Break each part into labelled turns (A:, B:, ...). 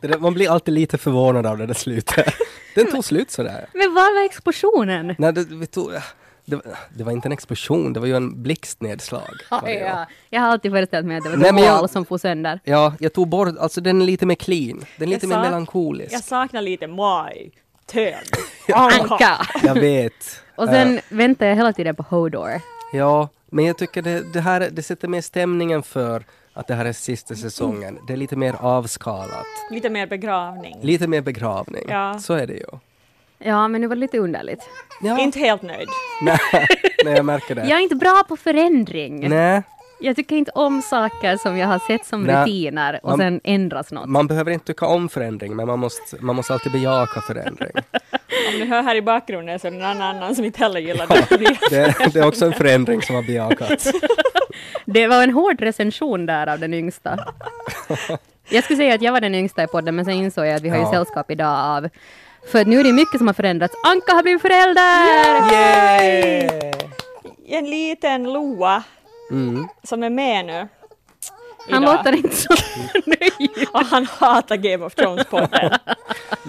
A: Där, man blir alltid lite förvånad av det där slutet. Den tog slut sådär.
B: Men var var explosionen?
A: Nej, det, vi tog, det, var- det var inte en explosion, det var ju en blixtnedslag. ju.
B: Ja, jag har alltid föreställt mig att det var ett
A: jag-
B: mål som får sönder.
A: Ja, jag tog bort, alltså den är lite mer clean. Den är lite
C: Jag
A: mer
C: sa-
A: melankolisk.
C: Jag saknar lite maj, tön,
B: Anka!
A: Jag vet.
B: Och sen väntar jag hela tiden på Hodor.
A: Ja, men jag tycker det, det här det sätter mer stämningen för att det här är sista säsongen. Det är lite mer avskalat.
C: lite mer begravning.
A: Lite mer begravning.
C: Ja.
A: Så är det ju.
B: Ja, men det var lite underligt.
A: Ja,
C: Inte helt nöjd.
A: nej, nej, jag märker det.
B: Jag är inte bra på förändring.
A: Nej,
B: Jag tycker inte om saker som jag har sett som
A: Nej.
B: rutiner och
A: Man-
B: sen ändras något.
A: man behöver inte tycka om förändring, men man måste, man måste alltid bejaka förändring.
C: Om ni hör här i bakgrunden så är det någon annan som inte heller gillar det.
A: Det, det är också en förändring som har bejakats.
B: Det var en hård recension där av den yngsta. Jag skulle säga att jag var den yngsta i podden, men sen insåg jag att vi har ju
A: Ja.
B: sällskap idag av... För nu är det mycket som har förändrats. Anka har blivit förälder!
A: Yay!
C: En liten Loa
A: Mm.
C: som är med nu.
B: Han
C: idag.
B: låter inte så nöjd.
C: Och han hatar Game of Thrones-podden.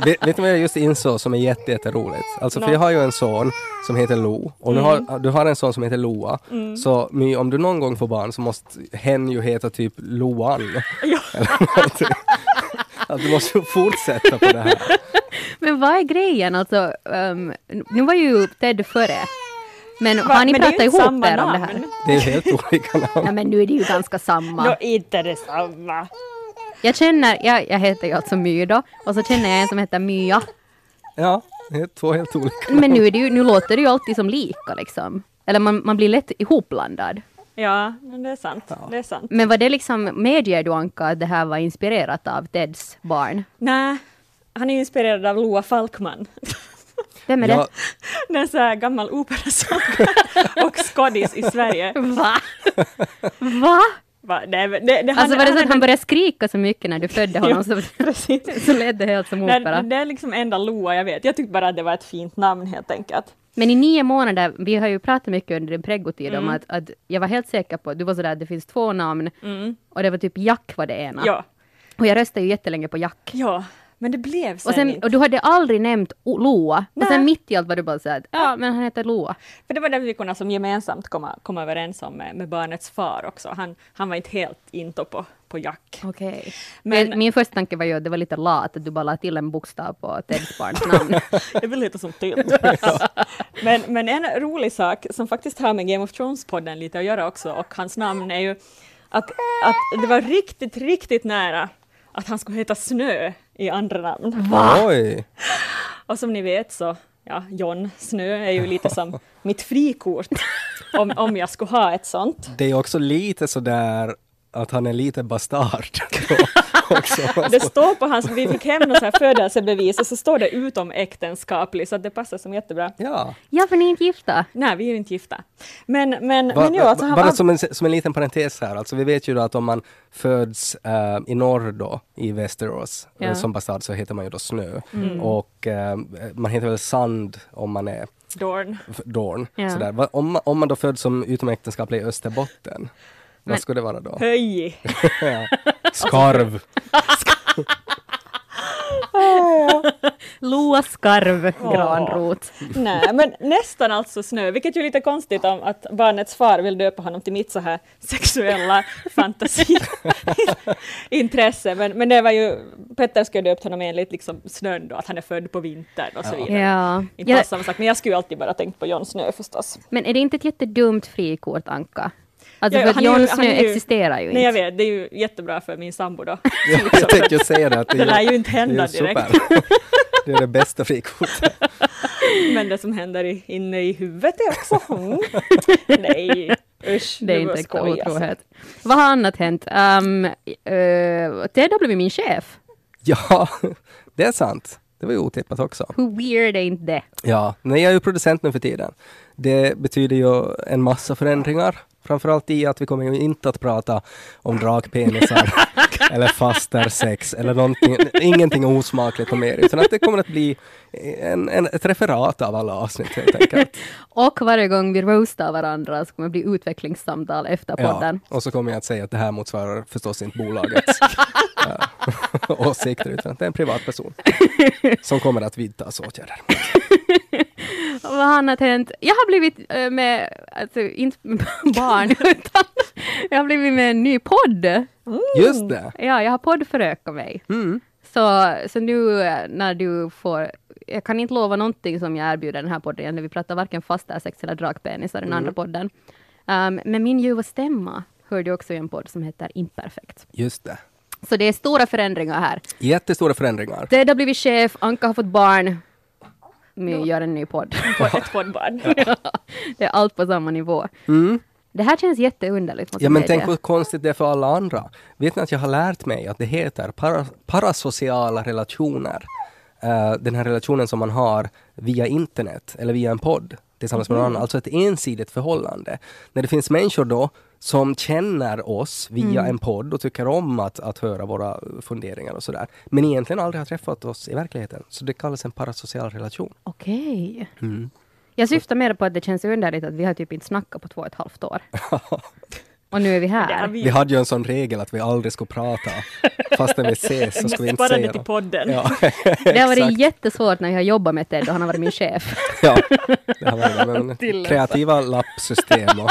A: Vet, vet du vad jag just insåg som är jätte, jätteroligt? Alltså för
C: Nå.
A: jag har ju en son som heter Lo och nu har, du har en son som heter Loa. Så My, om du någon gång får barn så måste hen ju heta typ Loan.
C: Ja.
A: Du måste ju fortsätta på det här.
B: Men vad är grejen? Alltså, ehm, nu var ju Ted före. Men
C: Va,
B: har ni
C: men det är ju
B: pratat ihop
C: samma
B: er om det här?
C: namn.
A: Det är helt olika namn.
B: Nej men nu är det ju ganska samma.
C: Nå, inte detsamma.
B: Jag känner, jag, jag heter ju alltså My då, och så känner jag en som heter Mya.
A: Ja, det är två helt olika.
B: Men nu, är det ju, nu låter det ju alltid som lika liksom. Eller man, man blir lätt ihopblandad.
C: Ja, men det är sant. Det är sant.
B: Men var det liksom, medger du Anka att det här var inspirerat av Teds barn?
C: Nej, han är inspirerad av Loa Falkman.
B: Vem är
A: Ja,
C: Det är en sån här gammal operasångare och skådis i Sverige.
B: det? Va? Va?
C: Va? Nej, det, det, han-
B: Alltså var det så att han började skrika så mycket när du födde honom så,
C: Precis.
B: så lät det helt som opera.
C: det är liksom enda Loa jag vet. Jag tyckte bara att det var ett fint namn helt enkelt.
B: Men i nio månader, vi har ju pratat mycket under din pregotid
C: Mm.
B: om att, att jag var helt säker på, du var sådär att det finns två namn och det var typ Jack var det ena.
C: Mm. Ja.
B: Och jag röstade ju jättelänge på Jack.
C: ja, men det blev sen,
B: Och, sen,
C: inte.
B: och du hade aldrig nämnt Loa.
C: Nej.
B: Och sen mitt i allt var du bara såhär, ja men han heter Loa.
C: För det var det vi kunde som gemensamt komma, komma överens om med, med barnets far också. Han, han var inte helt into på, på Jack.
B: Okej.
C: Men-
B: Men min första tanke var ju att det var lite lat att du bara la till en bokstav på Teds barns namn.
C: Det vill lite som till. men, men en rolig sak som faktiskt har med Game of Thrones-podden lite att göra också och hans namn är ju att, att det var riktigt, riktigt nära att han skulle heta Snö i andra namn.
A: oj!
C: Och som ni vet så, ja, John Snö är ju lite som mitt frikort om, om jag skulle ha ett sånt.
A: Det är också lite sådär att han är lite bastard. också.
C: Det står på hans, vi fick hem något så här födelsebevis och så står det utom äktenskaplig så att det passar som jättebra.
A: Ja.
B: ja, för ni är inte gifta.
C: Nej, vi är inte gifta. Men, men,
A: Va,
C: men ja,
A: va-
C: alltså han,
A: bara som en, som en liten parentes här, alltså vi vet ju då att om man föds eh, i norr då, i Västerås,
B: Ja.
A: eh, som bastard så heter man ju då Snö. Och eh, man heter väl Sand om man är
C: Dorn.
A: Dorn.
B: Ja.
A: Sådär. Om, man- om man då föds som utomäktenskaplig i Österbotten, vad skulle det vara då?
C: Höj!
A: Skarv!
B: Loa Skarv Granrot.
C: Nej, men nästan alltså snö, vilket ju är lite konstigt om att barnets far vill döpa honom till mitt så här sexuella fantasiintresse. Men, men det var ju, Petter skulle döpt honom enligt liksom snön då, att han är född på vintern och så vidare.
B: Ja.
C: Inte
B: ja.
C: alls samma sak, men jag skulle ju alltid bara tänkt på Jon Snö förstås.
B: Men är det inte ett jättedumt frikort, Anka? Alltså
C: Ja,
B: för att
C: han
B: Snö
C: ju-
B: existerar ju
C: Nej, jag
B: inte.
C: vet, det är ju jättebra för min sambo då.
A: jag tänkte ju säga det, att det,
C: Det lär
A: är
C: ju inte
A: det är
C: hända
A: ju
C: direkt.
A: Det är det bästa frikortet.
C: Men det som händer i, inne i huvudet är också... Mm. Nej. Usch,
B: Det är inte äkta
C: skoj, alltså.
B: otrohet. Vad har annat hänt? Um, uh, Ted har blivit min chef.
A: Ja, det är sant. Det var ju otippat också.
B: Hur weird är inte det?
A: Ja, nej, jag är ju producent nu för tiden. Det betyder ju en massa förändringar. Framförallt i att vi kommer ju inte att prata om dragpenisar eller fastersex eller någonting, ingenting osmakligt och mer, utan att det kommer att bli en, en, ett referat av alla avsnitt helt enkelt.
B: Och varje gång vi roastar varandra så kommer det bli utvecklingssamtal efter
A: Ja,
B: podden.
A: och så kommer jag att säga att det här motsvarar förstås inte bolagets äh, åsikter, utan att det är en privatperson som kommer att vidtas åtgärder.
B: Vad har annat hänt? Jag har blivit eh, med, alltså inte med barn, utan jag har blivit med en ny podd.
A: Just det!
B: Ja, jag har poddförökat mig.
A: Mm.
B: Så, så nu eh, när du får, jag kan inte lova någonting som jag erbjuder den här podden, vi pratar varken fasta sex eller dragpenisar i den andra podden. Um, men min ljuva stämma hörde jag också i en podd som heter Imperfekt.
A: Just det.
B: Så det är stora förändringar här.
A: Jättestora förändringar.
B: Ted har blivit chef, Anka har fått barn. Vi gör en ny podd.
C: På ett poddbarn.
B: det är allt på samma nivå.
A: Mm.
B: Det här känns jätteunderligt.
A: Ja
B: jag
A: men tänk vad konstigt det är för alla andra. Vet ni att jag har lärt mig att det heter para, parasociala relationer. Eh, den här relationen som man har via internet eller via en podd tillsammans med någon annan. Alltså ett ensidigt förhållande. När det finns människor då som känner oss via en podd och tycker om att, att höra våra funderingar och sådär. Men egentligen aldrig har träffat oss i verkligheten. Så det kallas en parasocial relation.
B: Okej.
A: Mm.
B: Jag syftar mer på att det känns underligt att vi har typ inte snackat på två och ett halvt år. och nu är vi
C: Det har
B: här.
A: Vi hade ju en sån regel att vi aldrig skulle prata. Fastän vi ses så ska vi inte säga
C: det till
A: något.
C: podden.
A: Ja,
B: Det har varit jättesvårt när jag har jobbat med Ted och han har varit min chef.
A: Ja, det har varit men kreativa lappsystem och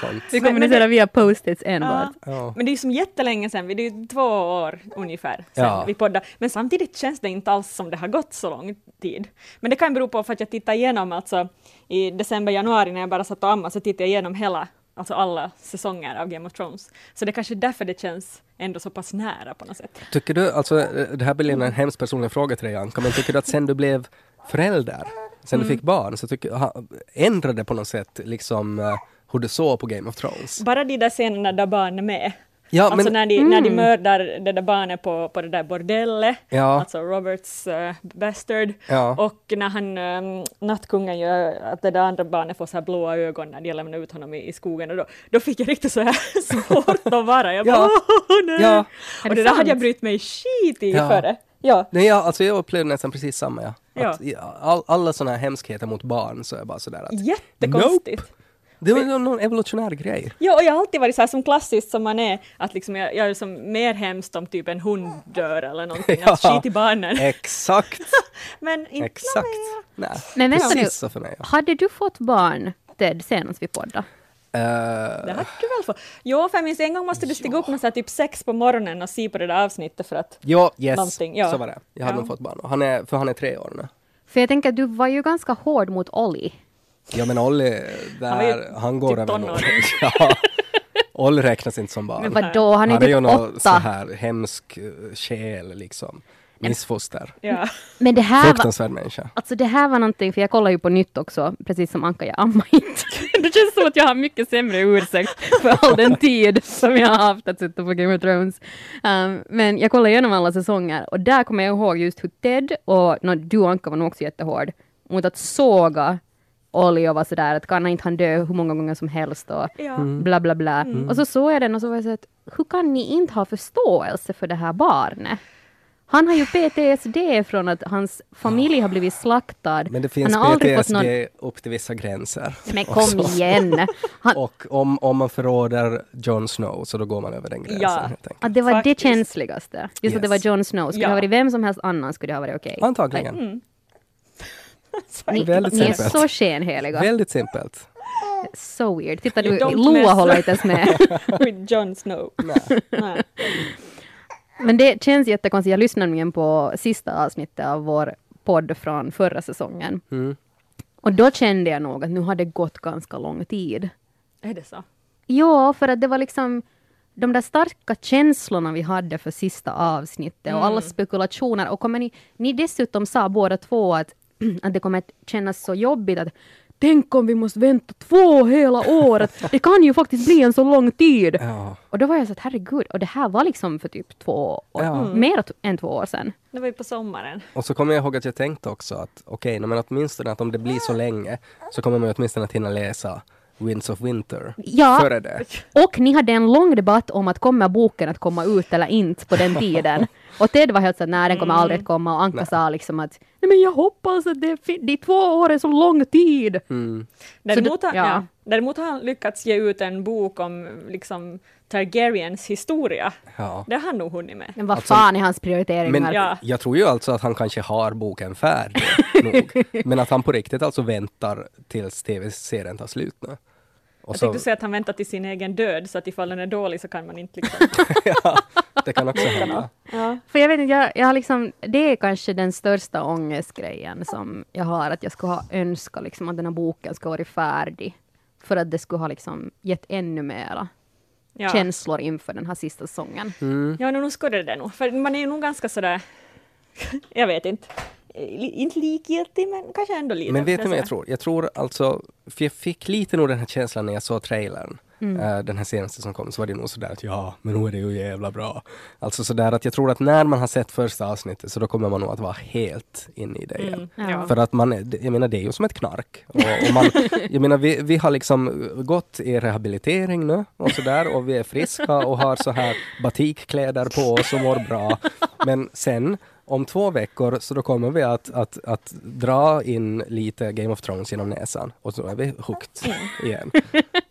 A: sånt.
B: Vi kommunicerar via post-its enbart.
C: Ja.
A: Ja.
C: Men det är ju som jättelänge sedan, det är ju två år ungefär sedan
A: Ja.
C: vi poddade. Men samtidigt känns det inte alls som det har gått så lång tid. Men det kan bero på för att jag tittade igenom alltså i december, januari när jag bara satt och ammade så tittade jag igenom hela, alltså alla säsonger av Game of Thrones. Så det är kanske är därför det känns ändå så pass nära på något sätt.
A: Tycker du, alltså det här blir en hemskt personlig fråga till dig Anka, men tycker du att sen du blev förälder, sen du fick barn, så tycker, ha, ändrade det på något sätt liksom eh, hur du såg på Game of Thrones?
C: Bara de där scenerna där barn är med.
A: Ja,
C: alltså
A: men,
C: när, de, när de mördar det där barnet på, på det där bordellet,
A: ja,
C: alltså Roberts uh, bastard.
A: ja,
C: Och när han, um, nattkungen gör att det där andra barnet får så här blåa ögon när de lämnar ut honom i, i skogen, och då, då fick jag riktigt så här svårt att vara. Jag bara,
A: Ja.
C: åh nej!
A: ja.
C: Och
B: det
C: det där hade jag brytt mig skit i
A: Ja.
C: före. Ja.
A: Nej, ja, alltså jag upplevde nästan precis samma ja. Att, all, alla sådana här hemskheter mot barn så är bara sådär att
C: Jättekonstigt.
A: Det var någon, någon evolutionär grej.
C: Ja, och jag har alltid varit så här som klassiskt som man är, att liksom jag, jag är som mer hemskt om typ en hund dör eller någonting, att
A: Ja.
C: skit i barnen.
A: Exakt,
C: Men inte
A: exakt. Nej,
B: Men vänta nu,
A: så för mig. Ja.
B: hade du fått barn, Ted, senast vi poddade?
A: Eh,
C: Det hade du väl fått? Jo, för jag minns en gång måste du stiga upp med så här typ sex på morgonen och se på det där avsnittet för att
A: Ja, yes,
C: Någonting, ja.
A: så var det. Jag hade
C: Ja.
A: nog fått barn. Han är, för han är tre år nu.
B: För jag tänker att du var ju ganska hård mot Olli.
A: Ja men Olli, där,
C: Han
A: han,
C: var ju
A: går
C: typ
A: över nog. ja. Olli räknas inte som barn.
B: Men vadå, han är
A: han är ju
B: typ
A: någon så här hemsk eh, själ liksom. Missfoster.
C: ja.
B: Men det här var,
A: Fruktansvärd människa.
B: Alltså det här var någonting, för jag kollar ju på nytt också, precis som Anka, jag ammar inte. Det känns som att jag har mycket sämre ursäkt för all den tid som jag har haft att sitta på Game of Thrones. Um, men jag kollar igenom alla säsonger och där kommer jag ihåg just hur Ted och no, du Anka var nog också jättehård mot att såga Olli och var sådär att kan inte han dö hur många gånger som helst och
C: ja.
B: bla bla bla.
A: Mm.
B: Och så såg jag den och så var jag så att hur kan ni inte ha förståelse för det här barnet? Han har ju PTSD från att hans familj har blivit slaktad.
A: Men det finns PTSD
B: någon...
A: upp till vissa gränser.
B: Men kom
A: så-
B: igen! Han,
A: Och om, om man förråder Jon Snow så då går man över den gränsen
C: Ja.
B: att det var
C: Faktiskt.
B: det känsligaste. Just att det var
A: Yes.
B: Jon Snow. Skulle
C: Ja.
B: det ha varit vem som helst annan skulle det ha varit okej.
A: Antagligen.
C: Mm.
B: Ni,
A: Väldigt
B: ni är
A: simpelt.
B: så skenheliga.
A: Väldigt simpelt.
B: So weird. Titta du, Loa håller inte ens med.
C: With Jon Snow.
A: Nej.
B: Men det känns jättekonstigt. Jag lyssnade nämligen på sista avsnittet av vår podd från förra säsongen.
A: Mm.
B: Och då kände jag nog att nu har det gått ganska lång tid.
C: Är det så?
B: Ja, för att det var liksom de där starka känslorna vi hade för sista avsnittet och alla spekulationer. Och kommer ni, ni dessutom sa båda två att, att det kommer att kännas så jobbigt att tänk om vi måste vänta två hela året. Det kan ju faktiskt bli en så lång tid.
A: Ja.
B: Och då var jag så att herregud, och det här var liksom för typ två år,
A: Ja.
B: mer än två år sedan.
C: Det var ju på sommaren.
A: Och så kommer jag ihåg att jag tänkte också att okej, okay, men åtminstone att om det blir så länge så kommer man åtminstone att hinna läsa Winds of Winter
B: Ja.
A: före det.
B: Och ni hade en lång debatt om att kommer boken att komma ut eller inte på den tiden. Och Ted var helt så att nej, den kommer aldrig att komma och Anka
A: Nej.
B: sa liksom att men jag hoppas att det, fi- de två år är så lång tid.
A: Mm.
C: Däremot,
B: det-
C: har,
B: ja.
C: ja. Däremot har han lyckats ge ut en bok om liksom, Targaryens historia.
A: Ja.
C: Det har han nog hunnit med.
B: Men vad
A: Alltså,
B: fan är hans prioriteringar?
A: Men
C: Ja.
A: jag tror ju alltså att han kanske har boken färdig nog. Men att han på riktigt alltså väntar tills tv-serien tar slut nu. Och
C: Jag
A: så,
C: tänkte säga att han väntar till sin egen död, så att ifall den är dålig så kan man inte liksom...
A: ja, det kan också hända.
C: ja.
B: För jag vet inte, jag, jag har liksom, det är kanske den största ångestgrejen som jag har, att jag skulle ha önskat liksom att den här boken ska vara färdig. För att det skulle ha liksom gett ännu mera
C: Ja.
B: känslor inför den här sista säsongen.
A: Mm.
C: Ja, nu skulle det nog. För man är ju nog ganska sådär... jag vet inte. Inte likgiltig, men kanske ändå lite.
A: Men vet ni vad jag tror? Jag tror alltså, för jag fick lite nog den här känslan när jag såg trailern.
B: Mm.
A: eh, den här senaste som kom, så var det nog sådär att ja, men nu är det ju jävla bra. Alltså sådär att jag tror att när man har sett första avsnittet så då kommer man nog att vara helt inne i det igen.
C: Mm,
B: Ja.
A: För att man, jag menar det är ju som ett knark. Och, och man, jag menar vi, vi har liksom gått i rehabilitering nu och sådär och vi är friska och har så här batikkläder på oss och mår bra. Men sen om två veckor så då kommer vi att, att, att dra in lite Game of Thrones genom näsan och så är vi hooked igen.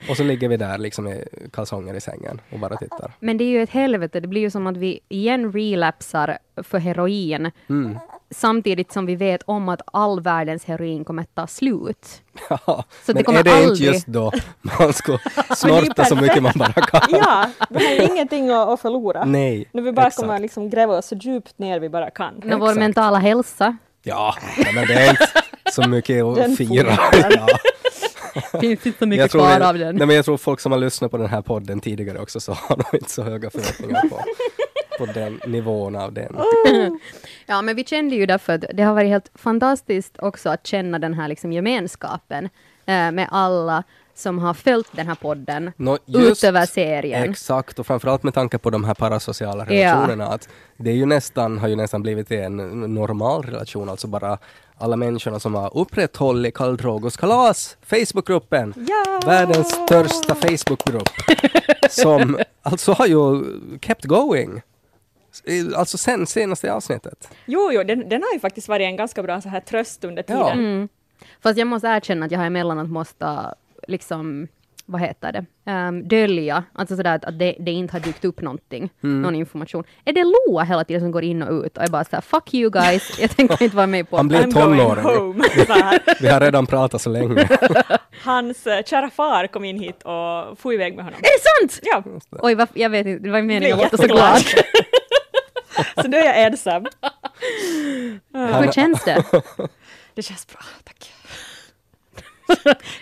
A: Och så ligger vi där liksom i kalsonger i sängen och bara tittar.
B: Men det är ju ett helvete, det blir ju som att vi igen relapsar för heroin
A: Mm.
B: samtidigt som vi vet om att all världens heroin kommer att ta slut.
A: Ja,
B: Så det
A: men
B: kommer
A: är det
B: aldrig-
A: inte just då man ska snorta så mycket man bara kan?
C: Ja, det har ingenting att, att förlora.
A: Nej,
C: Nu vi bara
A: exakt.
C: kommer liksom gräva oss så djupt ner vi bara kan.
B: När vår mentala hälsa
A: Ja, men det är inte så mycket
C: Den
A: att fira.
C: får
A: Ja.
B: finns inte så mycket kvar
A: vi-
B: av den.
A: Nej, men jag tror folk som har lyssnat på den här podden tidigare också så har de inte så höga förväntningar på, på den nivån av den.
B: Ja, men vi kände ju därför att det har varit helt fantastiskt också att känna den här liksom gemenskapen eh, med alla som har följt den här podden
A: Nå, just
B: utöver serien.
A: Exakt, och framförallt med tanke på de här parasociala
B: Ja.
A: relationerna. Att det är ju nästan, har ju nästan blivit en normal relation, alltså bara alla människorna som har upprätthållit Karl Drogos kalas, Facebookgruppen.
C: Ja!
A: Världens största Facebookgrupp. som alltså har ju kept going. Alltså sen senaste avsnittet.
C: Jo, jo, den, den har ju faktiskt varit en ganska bra så här tröst under tiden.
A: Ja.
B: Mm. Fast jag måste erkänna att jag har emellanåt måste liksom, vad heter det, um, dölja, alltså sådär att, att det, det inte har dykt upp någonting,
A: Mm.
B: någon information. Är det Loa hela tiden som går in och ut och är bara såhär, fuck you guys, jag tänker inte vara med på
A: Han blir tonåring. Vi har redan pratat så länge.
C: Hans uh, kära far kom in hit och for iväg med honom.
B: Är det sant?
C: Ja,
B: Oj, vad, jag vet inte, det var meningen att låta så glad.
C: Så nu är jag ensam.
B: Hur känns det?
C: Det känns bra, tack.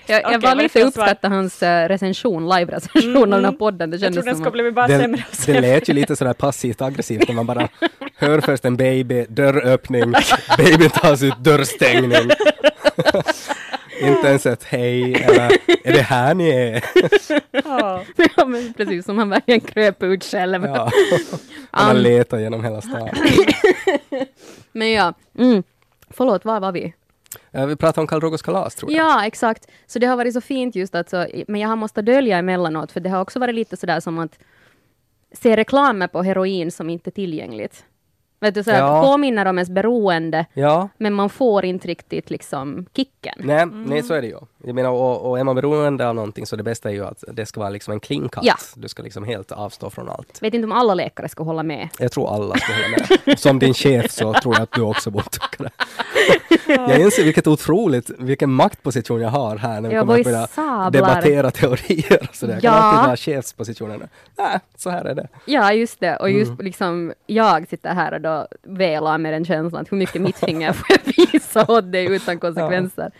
B: Jag, jag
C: Okej,
B: var lite
C: det
B: uppskatta hans uh, recension, live-recension av den här podden. Det
C: Jag tror
B: kändes
C: den
B: som
C: ska
B: att,
C: bli bara
A: Det,
C: sämre och
A: det
C: sämre.
A: lät ju lite sådär passivt aggressivt när man bara hör först en baby, dörröppning, babyn tas ut, dörrstängning. Inte ens ett hej, eller är det här ni är?
C: Ja.
B: ja, men precis som han verkligen kröp ut själv.
A: Ja. Man
B: Um,
A: letar genom hela stan.
B: Men ja, mm. förlåt, var var vi?
A: Vi pratar om Karl Drogos kalas tror jag.
B: Ja, exakt. Så det har varit så fint just att så, men jag har måste dölja emellanåt, för det har också varit lite sådär som att se reklamer på heroin som inte är tillgängligt. Vet du, så här,
A: Ja.
B: påminner om ens beroende,
A: Ja,
B: men man får inte riktigt liksom kicken.
A: nej, nej så är det ju. Jag menar, och, och är man beroende av någonting så det bästa är ju att det ska vara liksom en clean cut.
B: Ja.
A: Du ska liksom helt avstå från allt.
B: Vet inte om alla läkare ska hålla med.
A: Jag tror alla skulle hålla med. Som din chef så tror jag att du också borde tycka det. Jag inser vilket otroligt, vilken maktposition jag har här när vi
B: Jag
A: kommer att börja
B: sablar.
A: debattera teorier och sådär. Jag kan
B: Ja.
A: alltid ha chefspositionen. Nej, så här är det.
B: Ja, just det. Och just
A: Mm.
B: liksom, jag sitter här och då velar med den känslan att hur mycket mitt finger får jag visa åt dig utan konsekvenser.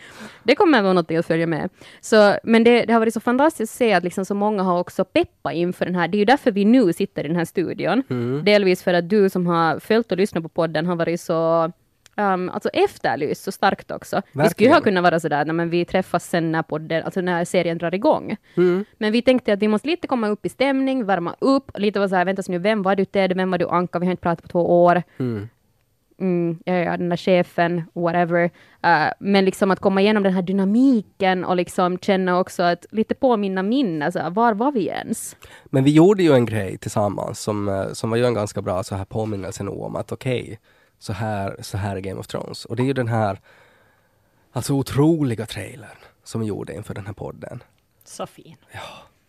B: Det kommer vara något att följa med. Så, men det, det har varit så fantastiskt att se att liksom så många har också peppat inför den här. Det är ju därför vi nu sitter i den här studion.
A: Mm.
B: Delvis för att du som har följt och lyssnat på podden har varit så um, alltså efterlyst så starkt också. Vi skulle
A: Verkligen.
B: ju ha kunnat vara sådär, men vi träffas sen när, podden, alltså när serien drar igång.
A: Mm.
B: Men vi tänkte att vi måste lite komma upp i stämning, värma upp, lite vara såhär, vänta så nu, vem var du Ted, vem var du Anka, vi har inte pratat på två år.
A: Mm.
B: Mm, ja, ja, den där chefen, whatever. Uh, men liksom att komma igenom den här dynamiken och liksom känna också att lite påminna minna, så här, var var vi ens?
A: Men vi gjorde ju en grej tillsammans som, eh, som var ju en ganska bra så här påminnelse nog om att okej, så, här, så här är Game of Thrones. Och det är ju den här alltså otroliga trailern som vi gjorde inför den här podden.
C: Så fin.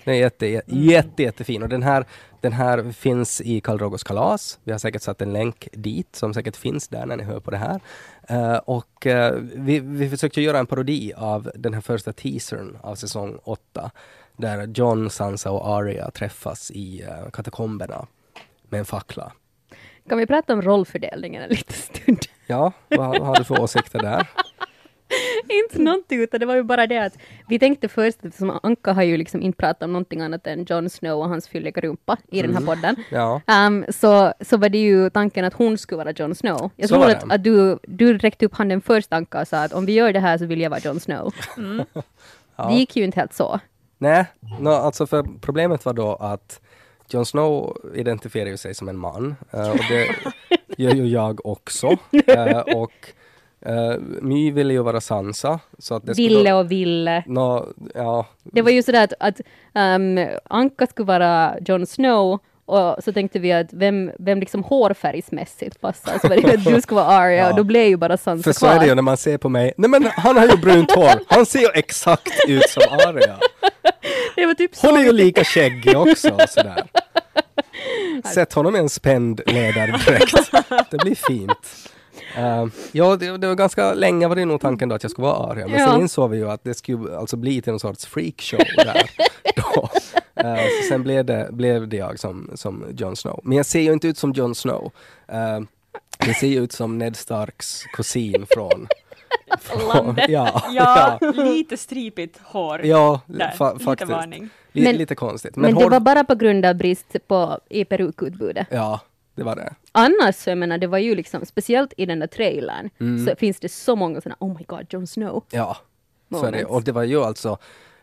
A: Den är jätte, jätte, jätte, jättefin och den här, den här finns i Karl Rogos kalas. Vi har säkert satt en länk dit som säkert finns där när ni hör på det här. Eh, och eh, vi, vi försökte göra en parodi av den här första teasern av säsong 8 där John, Sansa och Arya träffas i uh, katakomberna med en fackla.
B: Kan vi prata om rollfördelningen en liten stund?
A: Ja, vad, vad har du för åsikter där?
B: inte någonting, utan det var ju bara det att vi tänkte först, eftersom Anka har ju liksom inte pratat om någonting annat än Jon Snow och hans fylliga rumpa i den här podden,
A: Ja,
B: um, så, så var det ju tanken att hon skulle vara Jon Snow. Jag tror att, att du, du räckte upp handen först Anka och sa att om vi gör det här så vill jag vara Jon Snow.
A: ja.
B: Det gick ju inte helt så.
A: Nej, no, alltså för problemet var då att Jon Snow identifierar ju sig som en man eh, och det gör ju jag också. Eh, och uh, My ville ju vara Sansa. Så att det
B: Ville och ville.
A: nå, ja,
B: Det var ju sådär att, att um, Anka skulle vara Jon Snow och så tänkte vi att vem, vem liksom hårfärgsmässigt passar. Så var det att du skulle vara Arya
A: Ja.
B: och då blev ju bara Sansa
A: för så är det ju när man ser på mig. Nej men han har ju brunt hår. Han ser ju exakt ut som Arya.
B: Det var typ så.
A: Hon är ju lika skäggig också. Sådär. Sätt honom i en spänd ledardräkt. Det blir fint. Uh, ja, det, det var ganska länge var det nog tanken då att jag skulle vara Arya, men
B: Ja.
A: sen insåg vi ju att det skulle alltså bli till någon sorts freakshow där. då. Eh, så sen blev det, blev det jag som, som Jon Snow. Men jag ser ju inte ut som Jon Snow. Uh, jag ser ju ut som Ned Starks kusin från... från
B: Landet.
A: ja,
C: Ja,
A: ja,
C: lite stripigt hår.
A: ja
C: Där,
A: fa-
C: lite
A: faktiskt.
C: varning.
B: Men-
A: lite konstigt.
B: Men, det
A: hår-
B: var bara på grund av brist på, i perukutbudet.
A: Ja, det var det.
B: Annars, så jag menar, det var ju liksom, speciellt i den där trailern,
A: Mm.
B: så finns det så många sådana, oh my god, Jon Snow.
A: Ja, så är det. Och det var ju alltså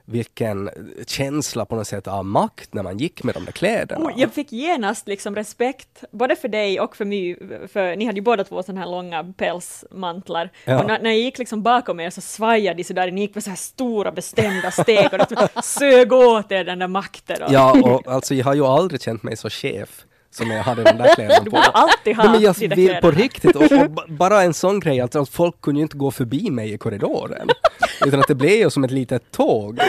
A: vilken känsla på något sätt av makt när man gick med de där kläderna.
C: Oh, jag fick genast liksom respekt, både för dig och för mig, för ni hade ju båda två sådana här långa pälsmantlar.
A: Ja.
C: Och när, när jag gick liksom bakom er så svajade de sådär, ni gick med så här stora bestämda steg och det sög åt er den där makten. Och,
A: Ja, och alltså jag har ju aldrig känt mig så chef som jag hade de där kläderna
C: Du
A: på.
C: borde alltid ha
A: Nej, men jag
C: där
A: vill, på riktigt, och, och ba- bara en sån grej, alltså att folk kunde ju inte gå förbi mig i korridoren. Utan att det blev ju som ett litet tåg.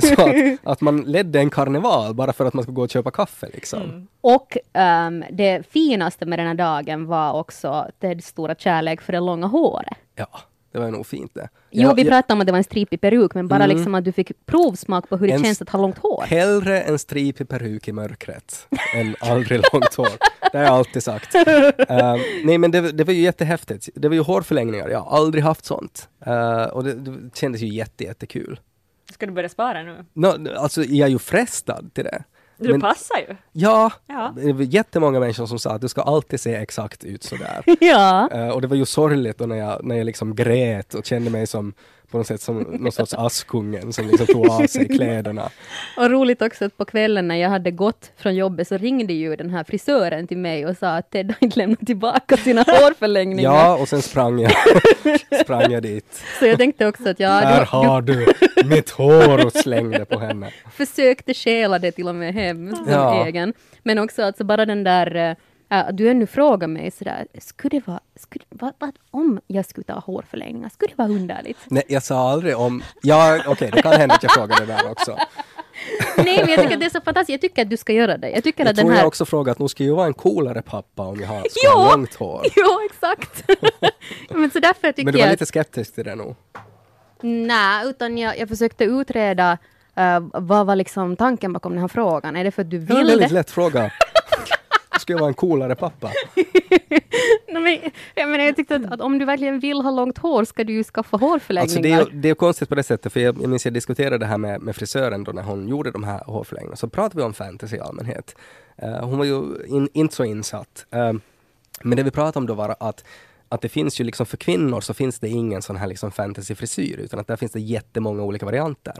A: Så att, att man ledde en karneval bara för att man skulle gå och köpa kaffe liksom.
C: Mm.
B: Och ehm, det finaste med den här dagen var också Teds stora kärlek för det långa håret.
A: Ja, det var nog fint det.
B: Jo,
A: Jag-
B: vi pratade om att det var en stripig peruk, men bara
A: Mm.
B: liksom att du fick provsmak på hur det
A: En
B: känns att ha långt hår.
A: Hellre en stripig peruk i mörkret än aldrig långt hår. Det har jag alltid sagt. Eh, nej men det, det var ju jättehäftigt. Det var ju hårförlängningar, jag har aldrig haft sånt. Eh, och det, det kändes ju jätte, jättekul.
C: Ska du börja spara nu?
A: No, alltså jag är ju frestad till det.
C: Du
A: Men-
C: passar ju.
A: Ja,
C: Ja.
A: jättemånga människor som sa att du ska alltid se exakt ut sådär.
B: Ja.
A: Eh, och det var ju sorgligt då när jag, när jag liksom grät och kände mig som på något sätt som någon sorts Askungen som liksom tog av sig kläderna.
B: Och roligt också att på kvällen när jag hade gått från jobbet så ringde ju den här frisören till mig och sa att Ted har inte lämnat tillbaka sina hårförlängningar.
A: Ja, och sen sprang jag, sprang jag dit.
B: Så jag tänkte också att ja,
A: Här
B: du,
A: har du mitt hår och slängde på henne.
B: försökte stjäla det till och med hem som
A: Ja.
B: egen. Men också alltså bara den där äh, du ännu frågar mig sådär, skulle det vara, skulle, vad, vad, om jag skulle ta hårförlängningar, skulle det vara underligt?
A: Nej, jag sa aldrig om... Ja, okej, det kan hända att jag frågade det där också.
B: Nej, men jag tycker att det är så fantastiskt. Jag tycker att du ska göra det. Jag tycker
A: Jag
B: att den
A: tror
B: här...
A: jag också frågade att nog skulle ju vara en coolare pappa om jag har skulle ha långt hår.
B: Jo, exakt. men så därför tycker
A: Men du var
B: jag
A: lite skeptisk till det nog.
B: Nej, utan jag, jag försökte utreda eh, vad var liksom tanken bakom den här frågan. Är det för att du
A: Det var en
B: vill
A: väldigt
B: det?
A: lätt fråga. Skulle jag vara en coolare pappa?
B: Nej, men, jag, menar, jag tyckte att, att om du verkligen vill ha långt hår ska du ju skaffa
A: Alltså
B: hårförlängningar.
A: det, är, det är konstigt på det sättet, för jag, jag minns jag diskuterade det här med, med frisören då när hon gjorde de här hårförlängningarna, så pratade vi om fantasy i allmänhet. Eh, hon var ju in, inte så insatt. Eh, men det vi pratade om då var att att det finns ju liksom för kvinnor så finns det ingen sån här liksom fantasyfrisyr utan att där finns det jättemånga olika varianter.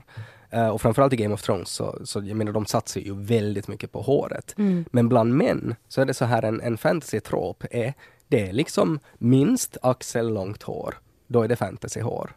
A: Eh, och framförallt i Game of Thrones så, så jag menar de satsar ju väldigt mycket på håret. Men bland män så är det så här en, en fantasy-trop är det är liksom minst axellångt hår. Då är det fantasyhår.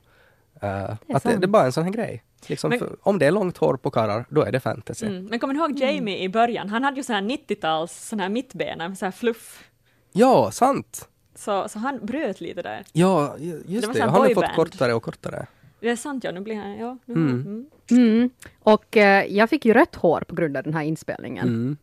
A: Uh, att det, det är bara en sån här grej. Liksom
C: Men-
A: för, om det är långt hår på karlar, då är det fantasy.
C: Mm. Men kommer ni ihåg Jamie i början? Han hade ju så här 90-tals sån här mittbena, så här fluff.
A: Ja, sant!
C: Så, så han bröt lite där.
A: Ja, ju-
C: Det
A: just det. Han har fått kortare och kortare.
C: Det är sant ja, nu blir han, ja.
A: Mm.
C: Mm.
B: Mm. Och eh, jag fick ju rött hår på grund av den här inspelningen.
A: Mm.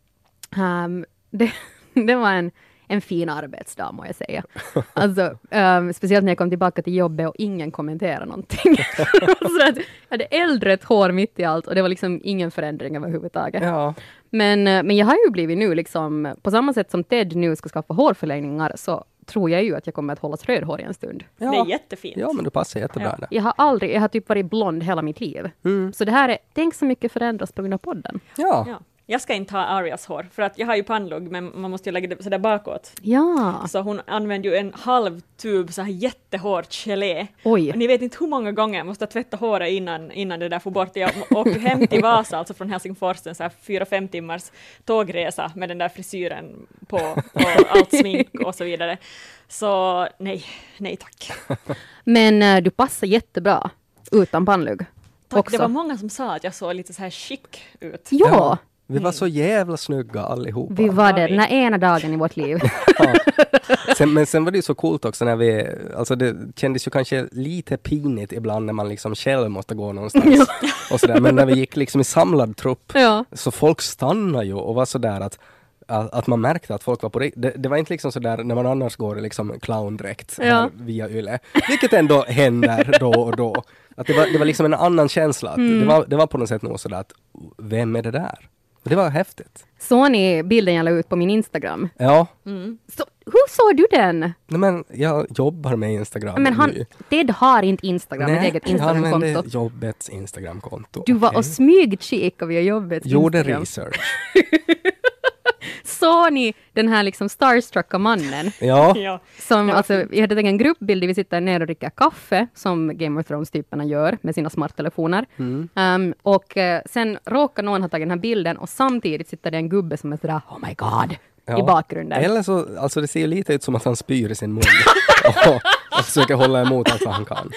B: Ehm, det, det var en, en fin arbetsdag må jag säga. Alltså, ehm, speciellt när jag kom tillbaka till jobbet och ingen kommenterade någonting. så att jag hade äldre hår mitt i allt och det var liksom ingen förändring överhuvudtaget.
A: Ja.
B: Men, eh, men jag har ju blivit nu liksom, på samma sätt som Ted nu ska skaffa hårförlängningar så tror jag ju att jag kommer att hållas rödhårig en stund.
A: Ja.
C: Det är jättefint.
A: ja, men du passar jättebra
C: Ja.
B: Jag har aldrig, jag har typ varit blond hela mitt liv.
A: Mm.
B: Så det här är, tänk så mycket förändras på grund av podden.
A: Ja.
C: Ja. Jag ska inte ha Arias hår, för att jag har ju pannlugg, men man måste ju lägga det sådär bakåt.
B: Ja,
C: Så hon använde ju en halv tub så här jättehårt gelé.
B: oj.
C: Och ni vet inte hur många gånger jag måste tvätta håret innan, innan det där får bort. Jag åkte hem till Vasa, alltså från Helsingfors, en så här fyra, fem timmars tågresa med den där frisyren på och allt smink och så vidare. Så nej, nej tack.
B: Men eh, du passar jättebra utan pannlugg.
C: tack.
B: Också.
C: Det var många som sa att jag såg lite så här chic ut.
B: Ja,
A: Ja. Vi var så jävla snygga allihopa.
B: vi var det den här ena dagen i vårt liv.
A: Ja. Sen, men sen var det ju så coolt också när vi, alltså det kändes ju kanske lite pinigt ibland när man liksom själv måste gå någonstans. Och sådär. Men när vi gick liksom i samlad trupp
B: ja.
A: så folk stannade ju och var sådär att att att man märkte att folk var på det, det var inte liksom sådär när man annars går liksom clowndräkt
B: Ja.
A: via YLE, vilket ändå händer då och då. Att det, var, det var liksom en annan känsla. Att
B: Mm.
A: det, var, det var på något sätt nog sådär att vem är det där? Och det var häftigt.
B: Såg ni bilden jag la ut på min Instagram?
A: Ja,
C: Mm.
B: Så, hur såg du den?
A: nej men jag jobbar med Instagram
B: Men han,
A: nu.
B: Ted har inte Instagram, ett eget
A: jag använde
B: Instagramkonto.
A: jobbets Instagramkonto.
B: Du var och smygkikade via jobbets
A: Gjorde
B: Instagram.
A: research.
B: Såg ni den här liksom starstrucka mannen?
A: Ja,
C: Ja.
B: Som, alltså, vi hade tagit en gruppbild där vi sitter ner och dricker kaffe, som Game of Thrones-typerna gör med sina smarttelefoner.
A: Mm.
B: Um, och eh, sen råkar någon ha tagit den här bilden och samtidigt sitter det en gubbe som är sådär ”Oh my God”
A: Ja.
B: i bakgrunden.
A: eller så, alltså det ser ju lite ut som att han spyr i sin mun. och, och försöker hålla emot allt vad han kan.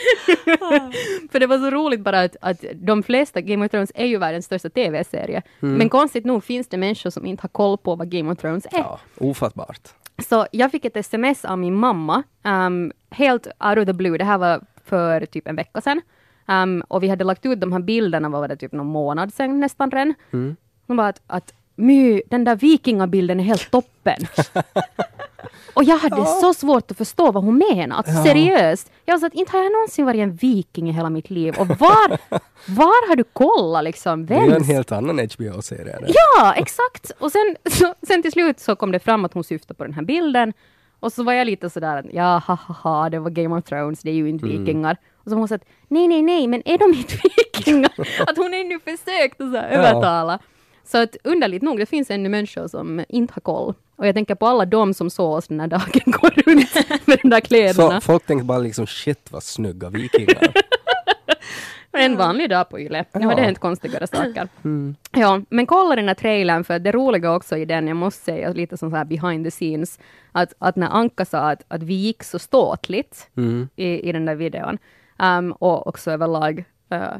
B: För det var så roligt bara att, att de flesta, Game of Thrones är ju världens största TV-serie.
A: Mm.
B: Men konstigt nog finns det människor som inte har koll på vad Game of Thrones är.
A: Ja, ofattbart.
B: Så jag fick ett sms av min mamma, um, helt out of the blue, det här var för typ en vecka sedan. Um, och vi hade lagt ut de här bilderna, vad var det, typ någon månad sedan nästan redan.
A: Mm.
B: Hon bara att, att My, den där vikingabilden är helt toppen. och jag hade så svårt att förstå vad hon menade. Att
A: Ja.
B: Seriöst. Jag sa att inte har jag någonsin varit en viking i hela mitt liv. Och var, var har du kollat liksom?
A: Det är en
B: Vems
A: helt annan HBO-serie.
B: Ja, exakt! Och sen, så, sen till slut så kom det fram att hon syftade på den här bilden. Och så var jag lite sådär, ja, ha, ha, ha, det var Game of Thrones, det är ju inte
A: Mm.
B: vikingar. Och så hon sagt, nej, nej, nej, men är de inte vikingar? att hon ännu försökt att så övertala. Så att underligt nog, det finns ännu människor som inte har koll. Och jag tänker på alla de som såg oss den här dagen gå runt med de där kläderna.
A: Så folk tänkte bara liksom shit vad snygga vikingar.
B: En vanlig dag på Yle. Nu har det hänt konstigare saker.
A: Mm.
B: Ja, men kolla den här trailern, för det roliga också i den, jag måste säga lite som så här behind the scenes, att, att när Anka sa att, att vi gick så ståtligt
A: Mm.
B: i, i den där videon, um, och också överlag uh,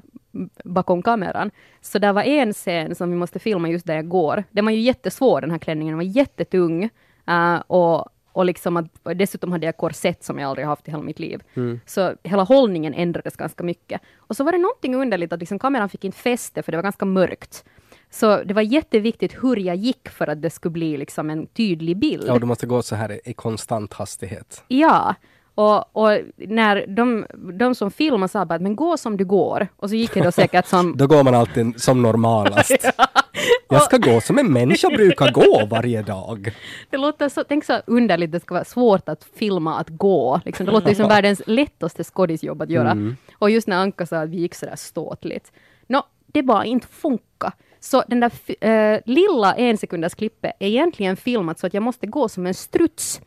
B: bakom kameran, så där var en scen som vi måste filma just där jag går. Den var ju jättesvår, den här klänningen, den var jättetung, uh, och, och liksom att, dessutom hade jag korsett som jag aldrig haft i hela mitt liv.
A: Mm.
B: Så hela hållningen ändrades ganska mycket. Och så var det någonting underligt att liksom kameran fick inte fäste för det var ganska mörkt. Så det var jätteviktigt hur jag gick för att det skulle bli liksom en tydlig bild.
A: Ja, du måste gå så här i, i konstant hastighet.
B: Ja, och, och när de, de som filmar sa bara att men gå som du går. Och så gick jag då säkert som...
A: Då går man alltid som normalast. Jag ska gå som en människa brukar gå varje dag.
B: Det låter så, tänk så underligt, det ska vara svårt att filma att gå. Liksom, det låter ju som världens lättaste skådisjobb att göra.
A: Mm.
B: Och just när Anka sa att vi gick sådär ståtligt. Nå, det bara inte funka. Så den där eh, lilla en sekunders klippet är egentligen filmat så att jag måste gå som en struts.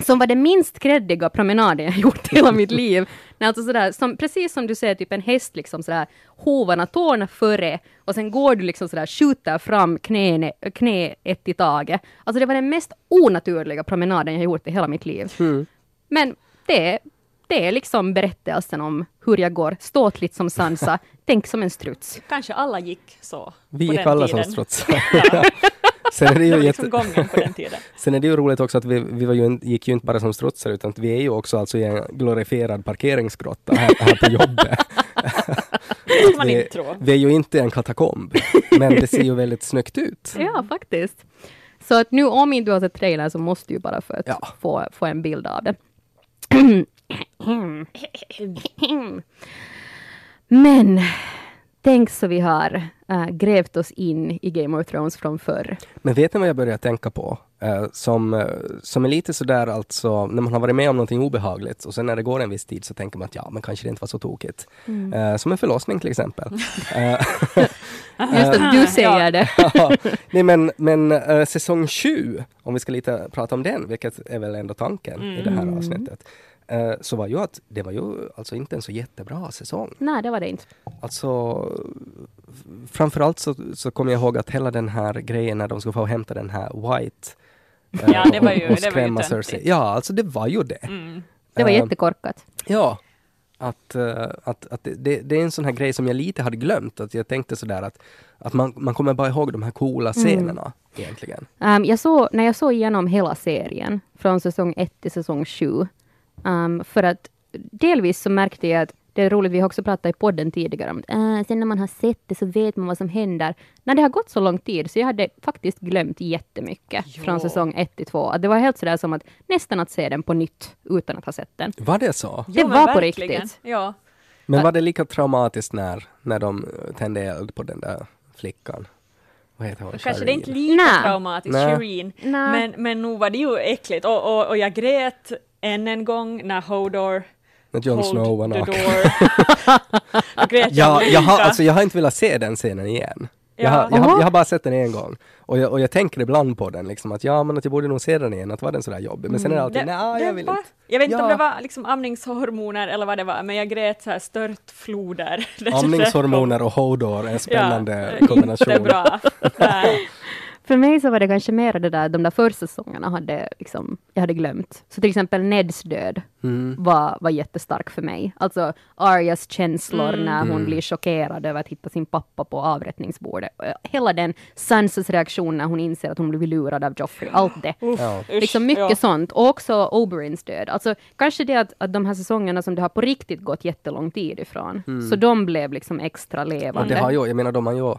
B: Som var den minst kreddiga promenaden jag gjort hela mitt liv. Nej, alltså sådär, som, precis som du ser typ en häst liksom sådär hovarna tårna före och sen går du liksom sådär skjuter fram knäne, knä ett i taget. Alltså det var den mest onaturliga promenaden jag gjort i hela mitt liv.
A: Mm.
B: Men det, det är liksom berättelsen om hur jag går ståtligt som Sansa, tänk som en struts.
C: Kanske alla gick så.
A: Vi gick alla som
C: tiden.
A: strutsar.
C: Ja,
A: Sen är det ju jätte...
C: liksom tiden.
A: Sen är det ju roligt också att vi, vi var ju, in- gick ju inte bara som strutsar utan att vi är ju också alltså i en glorifierad parkeringsgrotta här, här på jobbet.
C: Man
A: vi,
C: inte tro.
A: vi är ju inte en katakomb, men det ser ju väldigt snyggt ut.
B: Ja, faktiskt. Så att nu om inte du har sett trailern så måste du bara för att
A: Ja.
B: få, få en bild av det. Men tänk så vi har äh, grävt oss in i Game of Thrones från förr.
A: Men vet ni vad jag börjar tänka på? Eh, som, eh, som är lite sådär alltså, när man har varit med om någonting obehagligt och sen när det går en viss tid så tänker man att ja, men kanske det inte var så tokigt. Eh, som en förlossning till exempel.
B: Just att du säger det.
A: Ja, Nej men, men säsong 7, om vi ska lite prata om den, vilket är väl ändå tanken i det här avsnittet, eh, så var ju att det var ju alltså inte en så jättebra säsong.
B: Nej, det var det inte.
A: Alltså, framförallt så, så kommer jag ihåg att hela den här grejen när de skulle få hämta den här White eh,
C: Ja, det var ju-
A: och, och
C: det var ju
A: skrämma. Cersei. Ja, alltså det var ju det.
C: Mm.
B: Det var
A: Eh,
B: jättekorkat.
A: Ja. Att, eh, att, att det- det, är en sån här grej som jag lite hade glömt. Att jag tänkte sådär att, att man, man kommer bara ihåg de här coola scenerna egentligen.
B: Um, jag såg, när jag såg igenom hela serien, från säsong 1 till säsong 7, um, för att delvis så märkte jag att det är roligt, vi har också pratat i podden tidigare om att äh, sen när man har sett det så vet man vad som händer. När det har gått så lång tid så jag hade faktiskt glömt jättemycket
C: Jo.
B: från säsong 1 till 2. Att Det var helt sådär som att nästan att se den på nytt utan att ha sett den.
A: Var det så?
B: Det
C: Jo,
B: var på
C: verkligen.
B: riktigt.
C: Ja.
A: Men var det lika traumatiskt när, när de tände eld på den där flickan? Vad heter hon?
C: Kanske det är inte
A: Shireen?
C: lika
B: Nej.
C: traumatiskt,
A: Nej.
C: Shireen,
B: Nej.
C: men, men nog var det ju äckligt. Och, och, och jag grät än en gång när Hodor
A: När Jon
C: hold
A: Snow var naken. Ja,
C: jag
A: jag, har, alltså, jag har inte velat se den scenen igen. Jag,
C: Ja.
A: har, jag, har, jag har bara sett den en gång. Och jag, och jag tänker ibland på den, liksom, att ja, men att jag borde nog se den igen, att var den sådär jobbig? Men sen är det alltid, nej,
C: Mm.
A: jag vill
C: var,
A: inte.
C: Jag vet inte om
A: Ja.
C: det var liksom amningshormoner eller vad det var, men jag grät så här störtfloder.
A: Amningshormoner och Hodor är en spännande
C: ja,
A: kombination.
C: Inte bra.
B: För mig så var det kanske mer det där, de där första säsongerna hade liksom, jag hade glömt. Så till exempel Neds död
A: Mm.
B: var, var jättestark för mig. Alltså Arias känslor
C: Mm.
B: när hon
A: Mm.
B: blir chockerad över att hitta sin pappa på avrättningsbordet. Hela den Sansas reaktion när hon inser att hon blivit lurad av Joffrey. Allt det.
A: Ja.
C: Usch,
B: Liksom mycket
C: ja.
B: sånt. Och också Oberins död. Alltså kanske det att, att de här säsongerna som det har på riktigt gått jättelång tid ifrån. Så de blev liksom extra
A: Mm. Och
B: levande.
A: det har ju, jag menar de har ju,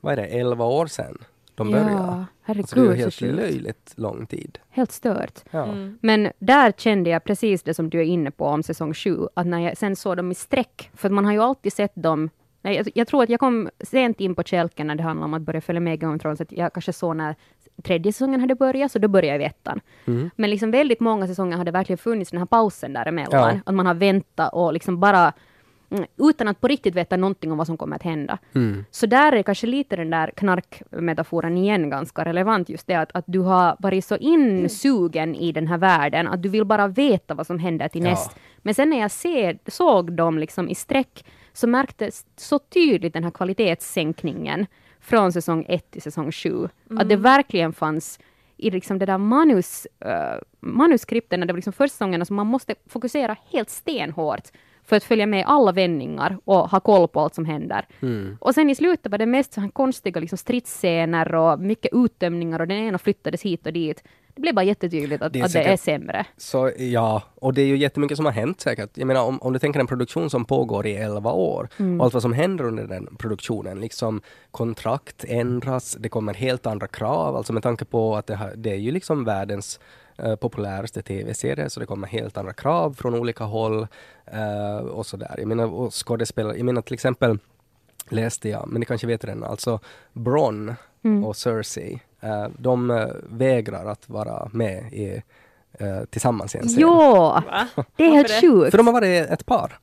A: vad är det, 11 år sedan de började.
B: Ja,
A: Alltså det
B: herregud så
A: helt löjligt lång tid.
B: Helt stört.
A: Ja.
C: Mm.
B: Men där kände jag precis det som du är inne på om säsong 7, att när jag sen såg dem i streck, för man har ju alltid sett dem Nej, jag, jag tror att jag kom sent in på kälken när det handlade om att börja följa med Game of Thrones. Att jag kanske såg när tredje säsongen hade börjat, så då började jag i ettan.
A: Mm.
B: Men liksom väldigt många säsonger har det verkligen funnits den här pausen däremellan.
A: Ja.
B: Att man har väntat och liksom bara utan att på riktigt veta någonting om vad som kommer att hända.
A: Mm.
B: Så där är kanske lite den där knarkmetaforen igen ganska relevant, just det att, att du har varit så insugen i den här världen, att du vill bara veta vad som händer till
A: Ja.
B: näst. Men sen när jag ser, såg dem liksom i streck, så märktes så tydligt den här kvalitetssänkningen från säsong 1 till säsong 7. Att det verkligen fanns i liksom det där manus, uh, manuskripten, när det var liksom första säsongerna, så man måste fokusera helt stenhårt för att följa med alla vändningar och ha koll på allt som händer.
A: Mm.
B: Och sen i slutet var det mest så här konstiga liksom stridsscener och mycket uttömningar och den ena flyttades hit och dit. Det blev bara jättetydligt att
A: Det är
B: att det är
A: säkert-
B: sämre.
A: Så ja, och det är ju jättemycket som har hänt säkert. Jag menar om, om du tänker en produktion som pågår i 11 år
B: Mm.
A: och allt vad som händer under den produktionen, liksom kontrakt ändras, det kommer helt andra krav, alltså med tanke på att det, här, det är ju liksom världens eh, populäraste tv-serie, så det kommer helt andra krav från olika håll eh, och sådär. Jag menar, och skådespelare, jag menar till exempel läste jag, men ni kanske vet redan, alltså Bronn
B: Mm.
A: och Cersei, eh, de eh, vägrar att vara med i, eh, tillsammans i en scen.
B: Ja, det är helt sjukt.
A: För de har varit ett par.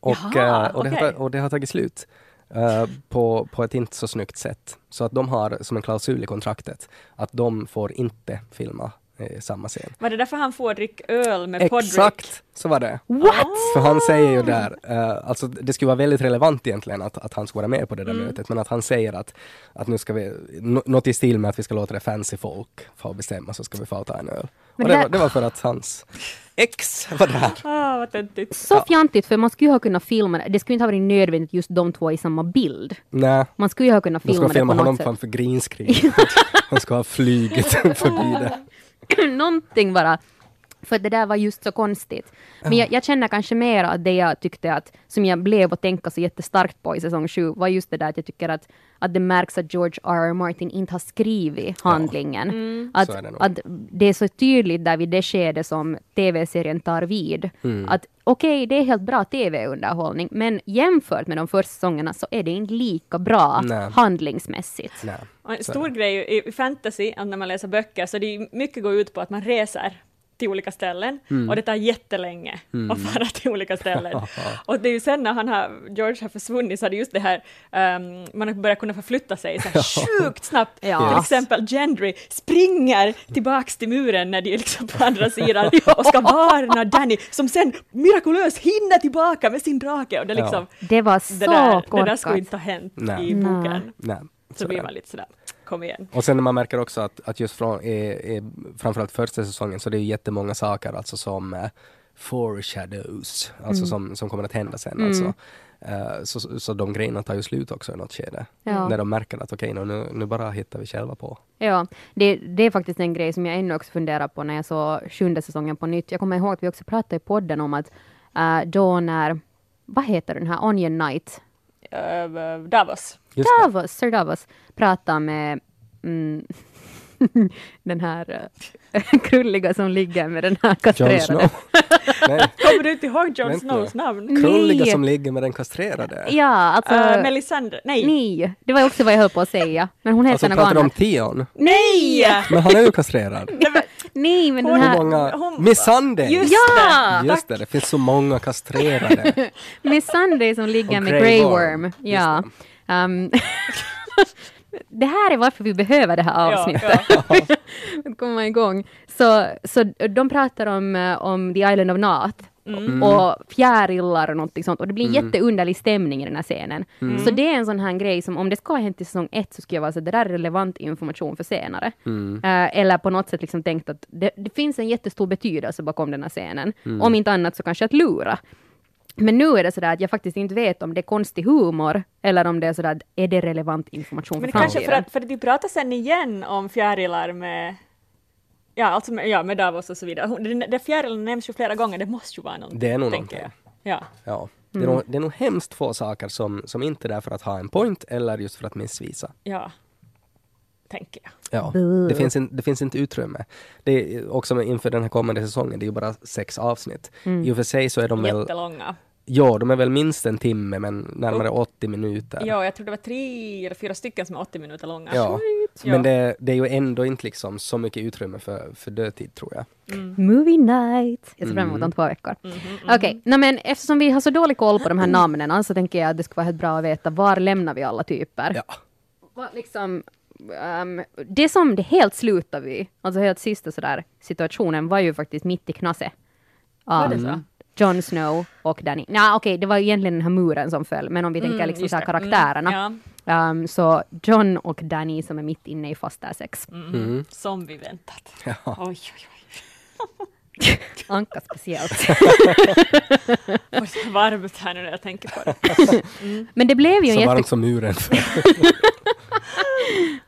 A: Och,
C: Jaha,
A: och, det, har,
C: okej.
A: ta- och det har tagit slut. eh, på, på ett inte så snyggt sätt. Så att de har som en klausul i kontraktet att de får inte filma i samma scen.
C: Var det därför han får dricka öl med Podrick?
A: Exakt, så var det.
B: What?
A: För han säger ju där, eh, alltså det skulle vara väldigt relevant egentligen att, att han ska vara med på det där
C: Mm.
A: mötet, men att han säger att, att nu ska vi, nå- något i stil med att vi ska låta det fancy folk få bestämma så ska vi få ta en öl.
B: Men
A: och det,
B: det-
A: var, det var för att hans ex var där.
C: Ah, vad töntigt.
B: Så fjantigt, för man skulle ju ha kunnat filma det. Det skulle inte ha varit nödvändigt just de två i samma bild.
A: Nej,
B: Man skulle ju ha kunnat filma
A: ska
B: det
A: filma
B: på
A: honom
B: något sätt.
A: framför green screen. han ska ha flugit förbi det.
B: Någonting bara. För det där var just så konstigt. Men jag, jag känner kanske mer att det jag tyckte att, som jag blev att tänka så jättestarkt på i säsong 7, var just det där att jag tycker att, att det märks att George R. R. Martin inte har skrivit handlingen. Att,
A: Så är det
B: att det är så tydligt där vid det skede som tv-serien tar vid,
A: Mm.
B: att okej, det är helt bra tv-underhållning, men jämfört med de första säsongerna så är det inte lika bra
A: Nej.
B: handlingsmässigt.
A: Nej.
C: En stor grej i fantasy, att när man läser böcker, så det är mycket går ut på att man reser till olika ställen och det tar jättelänge att fara till olika ställen. och det är ju sen när han har, George har försvunnit så är det just det här, ehm, man har börjat kunna förflytta sig så här sjukt snabbt.
B: Ja.
C: Till exempel Gendry springer tillbaks till muren när de är liksom på andra sidan och ska varna Danny som sen mirakulöst hinner tillbaka med sin drake och det är
A: Ja.
C: liksom,
B: Det var så
C: det, där, det
B: korkat.
C: där skulle inte ha hänt
A: Nej.
C: i boken.
A: Nej.
C: Så
A: så
C: blir
A: det.
C: man lite sådär, kom igen.
A: Och sen när man märker också att, att just från, i, i, framförallt första säsongen så det är jättemånga saker alltså som eh, foreshadows, alltså som, som kommer att hända sen. Alltså. Eh, så, så, de grejerna tar ju slut också i något skede.
B: Ja.
A: När de märker att okej, nu, nu bara hittar vi själva på.
B: Ja, det, det är faktiskt en grej som jag ännu också funderar på när jag såg sjunde säsongen på nytt. Jag kommer ihåg att vi också pratade i podden om att eh, då när, vad heter den här, Onion Knight,
C: Uh, Davos.
B: Davos, Sir Davos, pratar med mm, den här eh, krulliga som ligger med den här
A: Jon
B: kastrerade.
A: Snow. Nej,
C: Kommer du inte ihåg Jon. Snows namn?
A: krulliga
B: Nej.
A: som ligger med den kastrerade.
B: Ja, alltså,
C: Uh, Melisandre, nej.
B: nej, det var också vad jag höll på att säga. Men hon heter
A: Alltså
B: något
A: pratar du om
B: annat.
A: Tion?
C: Nej!
A: Men han är ju kastrerad.
B: Nej, men den
C: Hon-
A: Hur
B: här...
A: många?
C: hon-
A: Missandei!
C: Just
B: Ja!
C: det!
A: Just det, det finns så många kastrerade.
B: Med Sunday som ligger
A: Och
B: med
A: Grey Worm.
B: Worm. Ja. Um, det här är varför vi behöver det här
C: Ja,
B: avsnittet.
C: ja.
B: Att komma igång. Så, så de pratar om, eh, om The Island of Nath.
A: Mm.
B: Och fjärilar och någonting sånt. Och det blir en jätteunderlig stämning i den här scenen.
A: Mm.
B: Så det är en sån här grej som om det ska ha hänt i säsong ett så skulle jag vara så att det där är relevant information för senare.
A: Mm.
B: Eh, eller på något sätt liksom tänkt att det, det finns en jättestor betydelse bakom den här scenen.
A: Mm.
B: Om inte annat så kanske att lura. Men nu är det sådär att jag faktiskt inte vet om det är konstig humor eller om det är sådär att är det relevant information
C: Men
B: för
C: kanske för
B: framtiden.
C: att, för att de pratar sen igen om fjärilar med Ja, alltså med, ja, med Davos och så vidare. Den, den fjärilen nämns ju flera gånger, det måste ju vara någonting.
A: Det är nog någonting.
C: jag. Ja.
A: Ja. Det, är nog, det är nog hemskt få saker som, som inte är där för att ha en point eller just för att missvisa.
C: ja, tänker jag.
A: Ja, det finns, in, det finns inte utrymme. Det är också inför den här kommande säsongen, det är ju bara sex avsnitt. I och för sig så är de väl,
C: Jättelånga.
A: ja, de är väl minst en timme men närmare 80 minuter.
C: Ja, jag tror det var tre eller fyra stycken som är 80 minuter långa.
A: Ja.
C: Ja.
A: Men det, det är ju ändå inte liksom så mycket utrymme för, för dödtid tror jag.
B: Movie night! Jag ser fram emot
A: Mm.
B: om två veckor.
C: Mhm,
B: Okej, nej men eftersom vi har så dålig koll på de här namnen så tänker jag att det skulle vara helt bra att veta var lämnar vi alla typer.
A: Ja.
B: Vad liksom, ehm, det som det helt slutade vid, alltså helt sista sådär situationen var ju faktiskt mitt i knasse.
C: Var det
B: Av
C: så?
B: Jon Snow och Danny. Nej okej, det var egentligen den här muren som föll, men om vi tänker
C: Mm,
B: liksom så här.
C: Mm,
B: karaktärerna.
C: ja.
B: Ehm, så John och Danny som är mitt inne i fasta sex.
A: Mm.
C: Som vi väntat.
A: Ja.
C: Oj, oj, oj.
B: Anka speciellt.
C: Får så varmt här nu när jag tänker på det.
B: Men det blev ju en
A: Så
B: jätte
A: varmt som muren.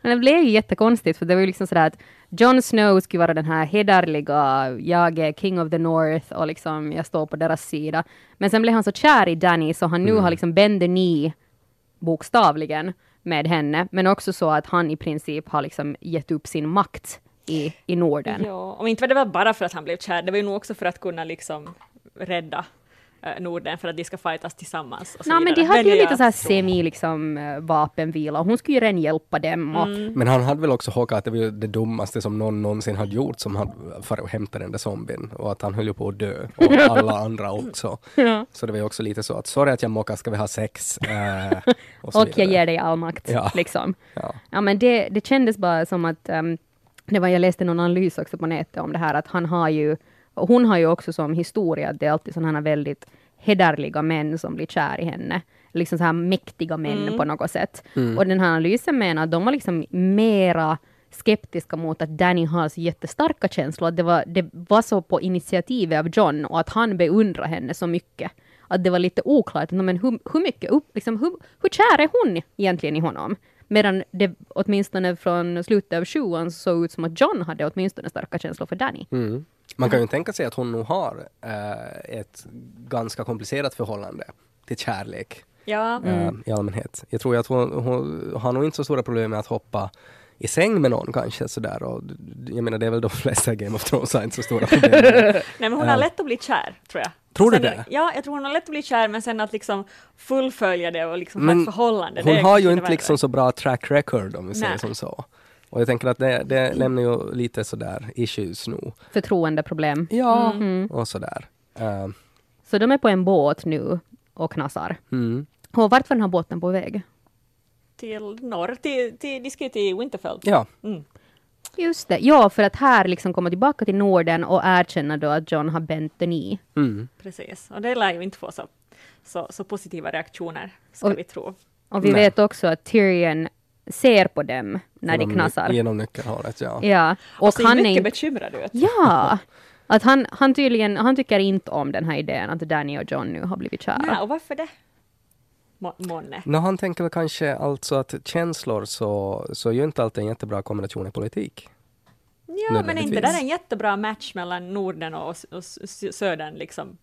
B: Men det blev ju jättekonstigt för det var ju liksom sådär att Jon Snow skulle vara den här hederliga, jag är king of the north och liksom jag står på deras sida. Men sen blev han så kär i Danny så han nu har liksom bend the knee bokstavligen med henne. Men också så att han i princip har liksom gett upp sin makt i, i Norden.
C: Ja, om inte var det var bara för att han blev kär, det var ju nog också för att kunna liksom rädda Norden för att de ska fightas tillsammans. Och så
B: Nej men de hade ju lite så här semi liksom eh, vapenvila och hon skulle ju redan hjälpa dem och
A: Men han hade väl också håkat att det var ju det dummaste som någon någonsin hade gjort som hade för att hämta den där zombien och att han höll ju på att dö och alla andra också.
B: Ja.
A: Så det var ju också lite så att sorry att jag mockar, ska vi ha sex? Eh, och så
B: och jag ger dig all makt.
A: Ja.
B: Liksom.
A: Ja.
B: Ja, men det, det kändes bara som att um, det var, jag läste någon analys också på nätet om det här att han har ju, och hon har ju också som historia att det är alltid sådana här väldigt hederliga män som blir kär i henne. Liksom så här mäktiga män
C: Mm.
B: på något sätt. Och den här analysen menar att de var liksom mera skeptiska mot att Danny har så jättestarka känslor. Att det var, det var så på initiativet av John och att han beundrar henne så mycket. Att det var lite oklart, men hur, hur mycket, upp, liksom, hur, hur kär är hon egentligen i honom? Medan det åtminstone från slutet av sjuan såg ut som att John hade åtminstone starka känslor för Danny.
A: Mm. Man kan ju tänka sig att hon nog har eh, ett ganska komplicerat förhållande till kärlek
C: Ja,
A: eh, i allmänhet. Jag tror att hon, hon har nog inte så stora problem med att hoppa i säng med någon kanske sådär. Och, jag menar det är väl de flesta Game of Thrones har inte så stora problem.
C: nej men hon har lätt att bli kär, tror jag.
A: Tror du
C: sen,
A: det?
C: Ja, jag tror hon har lätt att bli kär, men sen att liksom fullfölja det och liksom ha ett förhållande.
A: Hon har ju inte liksom så bra track record om vi säger som så. Och jag tänker att det, det lämnar ju lite sådär issues nog.
B: Förtroendeproblem.
A: Ja,
B: Mm.
A: och sådär. Uh,
B: Så de är på en båt nu och knasar.
A: mm.
B: Och vart var den här båten på väg?
C: Till norr, till, till, de ska till Winterfell.
A: Ja,
C: Mm.
B: Just det, ja, för att här liksom komma tillbaka till Norden och erkänna då att John har bänt den i.
A: mm.
C: Precis, och det lär ju inte få så, så, så positiva reaktioner, ska
B: Och-
C: vi tro.
B: Och vi
A: Nej.
B: vet också att Tyrion ser på dem när de
A: Genom-
B: knasar.
A: Genom nyckelhålet, ja.
B: Ja, och
C: ser
B: han är
C: mycket
B: inte...
C: bekymrad ut.
B: Ja! Att han, han tydligen, han tycker inte om den här idén att Danny och John nu har blivit kära.
C: Nej, och varför det? Må- Månne.
A: Nå, han tänker väl kanske alltså att känslor så, så är ju inte alltid en jättebra kombination i politik.
C: Ja, men är inte det där en jättebra match mellan Norden och, och s- Södern liksom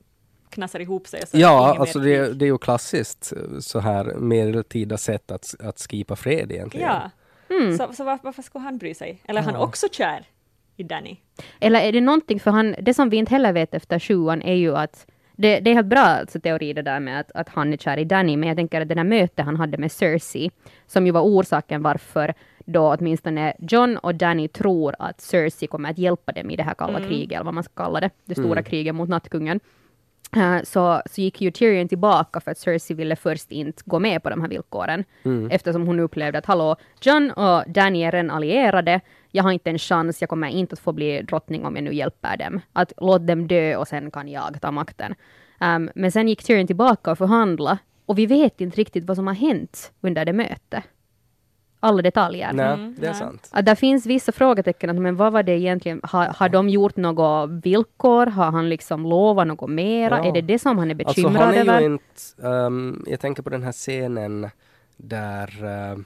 C: knassar ihop sig? Så
A: Ja, alltså det, det är ju klassiskt eh, så här medeltida sätt att, att skipa fred egentligen.
C: Ja,
B: Mm.
C: så, så var, varför skulle han bry sig? Eller är han
A: Ja.
C: också kär i Danny?
B: Eller är det någonting, för han, det som vi inte heller vet efter sjuan är ju att det, det är helt bra alltså, teori det där med att, att han är kär i Danny, men jag tänker att det där mötet han hade med Cersei, som ju var orsaken varför då åtminstone John och Danny tror att Cersei kommer att hjälpa dem i det här kalla kriget, eller vad man ska kalla det, det stora kriget mot nattkungen. Eh, så, så gick ju Tyrion tillbaka för att Cersei ville först inte gå med på de här villkoren. Eftersom hon upplevde att hallå, John och Danny är redan allierade, jag har inte en chans, jag kommer inte att få bli drottning om jag nu hjälper dem. Att låt dem dö och sen kan jag ta makten. Ehm, men sen gick Tyrion tillbaka och förhandla och vi vet inte riktigt vad som har hänt under det mötet. Alla detaljer.
A: Nej,
C: Mm,
A: det är
C: nej.
A: sant.
B: Att det finns vissa frågetecken, att, men vad var det egentligen, har, har de gjort något villkor, har han liksom lovat något mera,
A: Ja.
B: är det det som han är
A: Alltså
B: bekymrad
A: han är
B: över?
A: ju inte, ehm, jag tänker på den här scenen där uh,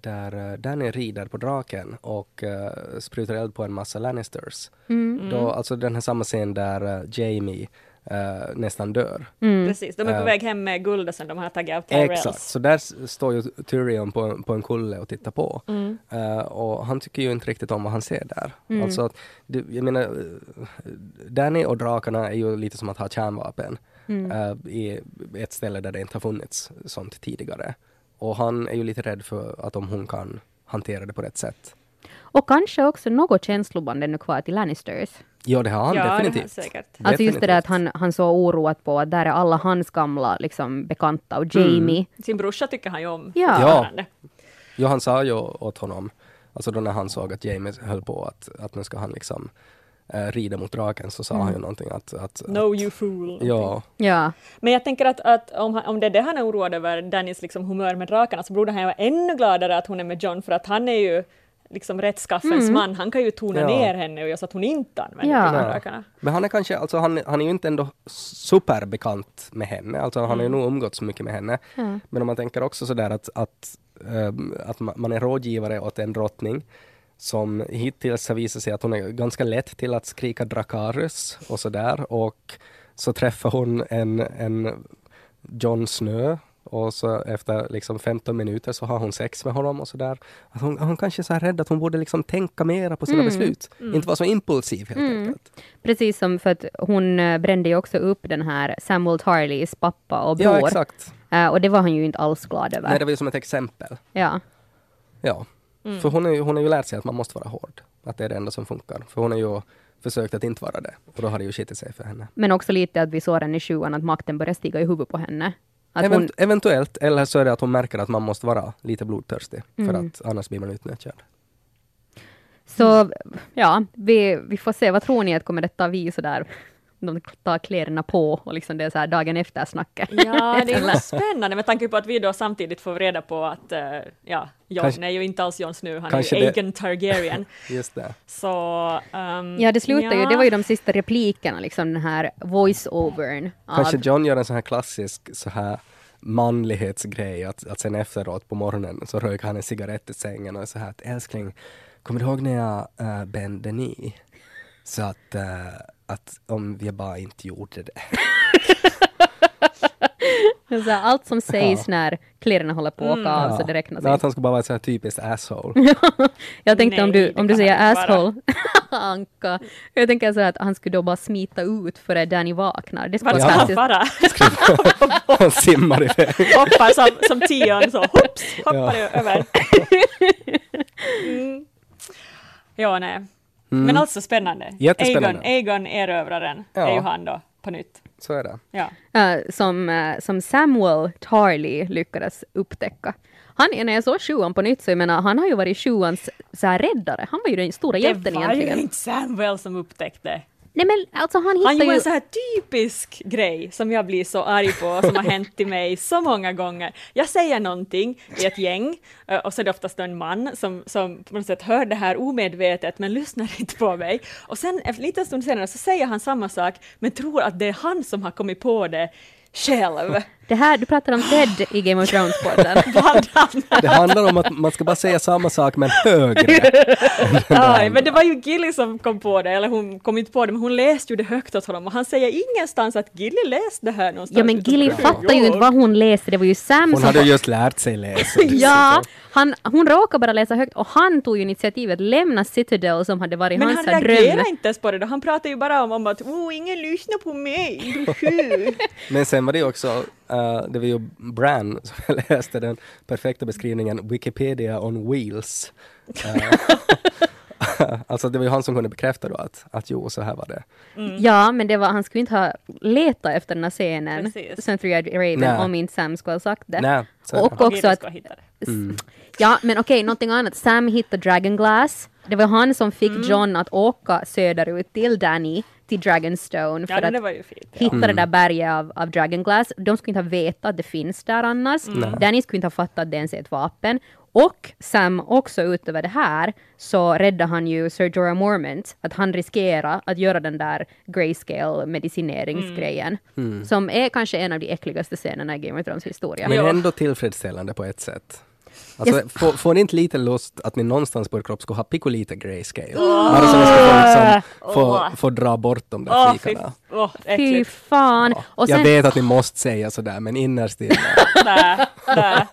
A: där uh, Danny rider på draken och uh, sprutar eld på en massa Lannisters.
B: Mm.
A: Då, alltså den här samma scen där eh, Jamie eh, nästan dör.
B: Mm.
C: Precis, de är på
A: Eh.
C: väg hem med guldet som de har tagit av Tyrells.
A: Exakt, så där står ju Tyrion på, på en kulle och tittar på.
C: Mm.
A: Eh, och han tycker ju inte riktigt om vad han ser där.
B: Mm.
A: Alltså, att jag menar, eh, Danny och drakarna är ju lite som att ha kärnvapen
B: Mm.
A: eh, i ett ställe där det inte har funnits sånt tidigare. Och han är ju lite rädd för att om hon kan hantera det på rätt sätt.
B: Och kanske också något känsloband ännu kvar till Lannisters.
A: Ja, det har han
C: ja, det har
A: definitivt.
C: säkert.
B: Alltså just det där att
A: Definitivt.
B: han, han så oroat på att där är alla hans gamla liksom, bekanta och
A: Mm.
B: Jamie.
C: Sin brorsa tycker han ju om
B: Ja.
C: fortfarande.
A: Ja, han sa ju åt honom, alltså då när han såg att James höll på att, att nu ska han liksom eh, rida mot draken så sa han ju någonting att, att,
C: No you fool.
A: ja,
B: Ja.
C: Men jag tänker att, att om, han, om det är det han är oroad över, Dannys liksom humör med drakarna, så borde han ju vara ännu gladare att hon är med John, för att han är ju liksom rättskaffens man. Han kan ju tona
A: Ja.
C: ner henne och göra så att hon inte använder
B: Ja.
C: drakarna.
A: Men han är kanske, alltså han, han är ju inte ändå superbekant med henne, alltså han har ju nog umgåtts mycket med henne.
B: Ja.
A: Men om man tänker också sådär att, att, ehm, att ma- man är rådgivare åt en drottning som hittills har visat sig att hon är ganska lätt till att skrika Dracarys och sådär och så träffar hon en, en Jon Snö och så efter liksom 15 minuter så har hon sex med honom och sådär. Hon, hon kanske är så här rädd att hon borde liksom tänka mera på sina
B: Mm.
A: beslut. Inte vara så impulsiv helt
B: Mm.
A: enkelt.
B: Precis som för att hon eh, brände ju också upp den här Samuel Tarleys pappa och bror.
A: Ja, exakt.
B: Eh, och det var han ju inte alls glad över.
A: Nej, det var ju som ett exempel.
B: Ja.
A: Ja. För hon har ju hon har ju lärt sig att man måste vara hård. Att det är det enda som funkar. För hon har ju försökt att inte vara det. Och då har det ju skitit sig för henne.
B: Men också lite att vi såg den i sjuan, att makten börjar stiga i huvudet på henne. Att
A: Event-
B: hon,
A: Eventuellt, eller så är det att hon märker att man måste vara lite blodtörstig. För
B: Mm.
A: att annars blir man utnyttjad.
B: Så ja, vi, vi får se. Vad tror ni att kommer detta vi sådär? De tar kläderna på och liksom det är så här dagen efter snacket.
C: Ja, det är spännande med tanke på att vi då samtidigt får reda på att uh, ja, Jon
A: Kanske-
C: är ju inte alls Jon Snu, han är ju Aegon Targaryen.
A: Just det.
C: Så... ehm,
B: Ja, det slutar ju,
C: ja.
B: det var ju de sista replikerna, liksom den här voice-overn. av-
A: Kanske John gör en sån här klassisk så här manlighetsgrej att, att sen efteråt på morgonen så röker han en cigarett i sängen och är så här att älskling, kommer du ihåg när jag uh, bände ni? Så att, eh, att om vi bara inte gjorde det.
B: Så här, allt som sägs när kläderna håller på att åka av, så det räknas
A: Men att
B: inte.
A: han ska bara vara ett så här typiskt asshole.
B: Jag tänkte om
C: Nej,
B: du,
C: det
B: om du säger
C: inte
B: asshole, Anka. Jag tänker så här att han skulle då bara smita ut före Danny vaknar. Det skulle
C: Vart
B: vara
C: ska han fara?
A: Han simmar iväg.
C: Hoppar som, som tion, så hopps, hoppar
A: Ja.
C: över. Mm. Ja, nej. Men alltså spännande.
A: Mm. Jättespännande.
C: Aegon, Aegon erövraren
A: Ja.
C: är ju han då på nytt.
A: Så är det.
C: Ja.
B: Eh, som, eh, som Samuel Tarly lyckades upptäcka. Han, när jag såg sjuan på nytt så jag menar, han har ju varit sjuans så här, räddare. Han var ju den stora
C: Det
B: hjälten
C: var ju
B: egentligen.
C: inte Samuel som upptäckte.
B: Nej men alltså han
C: Han
B: hittar
C: gjorde
B: ju...
C: en så här typisk grej som jag blir så arg på, som har hänt till mig så många gånger. Jag säger någonting i ett gäng, eh, och så är det oftast en man som, som på något sätt hör det här omedvetet, men lyssnar inte på mig. Och sen en liten stund senare så säger han samma sak, men tror att det är han som har kommit på det själv.
B: Det här, du pratar om Ted i Game of Thrones-podden.
A: Det handlar om att man ska bara säga samma sak men högre.
C: Aj, men det var ju Gilly som kom på det, eller hon kom inte på det, men hon läste ju det högt åt honom och han säger ingenstans att Gilly läste det här någonstans.
B: Ja men Gilly fattar ju inte vad hon läste, det var ju Sam
A: Hon
B: som...
A: hade just lärt sig läsa.
B: Ja, han, hon råkade bara läsa högt och han tog ju initiativet lämna Citadel som hade varit
C: Men
B: hans
C: han
B: så här
C: reagerar
B: dröm.
C: inte ens på det då, han pratar ju bara om, om att oh, ingen lyssnar på mig.
A: Men sen var det ju också, eh, det var ju Bran som jag läste den perfekta beskrivningen, Wikipedia on wheels. Eh, alltså det var ju han som kunde bekräfta då att, att jo, så här var det.
B: Ja, men det var, han skulle inte ha letat efter den här scenen,
C: Precis.
B: sen Three Raven,
A: Nej.
B: om inte Sam skulle ha sagt det.
A: Är
B: Och
A: det.
B: också att
C: ska hitta det.
A: Mm.
B: Ja, men okej, någonting annat. Sam hittade Dragonglass. Det var han som fick
C: Mm.
B: John att åka söderut till Danny, till Dragonstone,
C: Ja,
B: för
C: det
B: att
C: fint. Ja.
B: hitta det där berget av, av Dragonglass. De skulle inte ha vetat att det finns där annars.
A: Mm.
B: Danny skulle inte ha fattat att det ens är ett vapen. Och Sam också utöver det här så räddade han ju Sir Jorah Mormont att han riskerar att göra den där grayscale medicineringsgrejen.
A: Mm.
B: Som är kanske en av de äckligaste scenerna i Game of Thrones historia.
A: Men
C: Ja.
A: ändå tillfredsställande på ett sätt. Alltså, får, får ni inte lite lust att ni någonstans på er kropp ska ha picolite grayscale? Bara så ni ska få, liksom, få,
C: Åh.
A: få dra bort de där
C: fy,
A: flikarna.
B: Fy
C: äckligt.
B: fan!
A: Ja.
B: Och
A: Jag
B: sen,
A: vet att ni måste säga sådär, men innerst inne.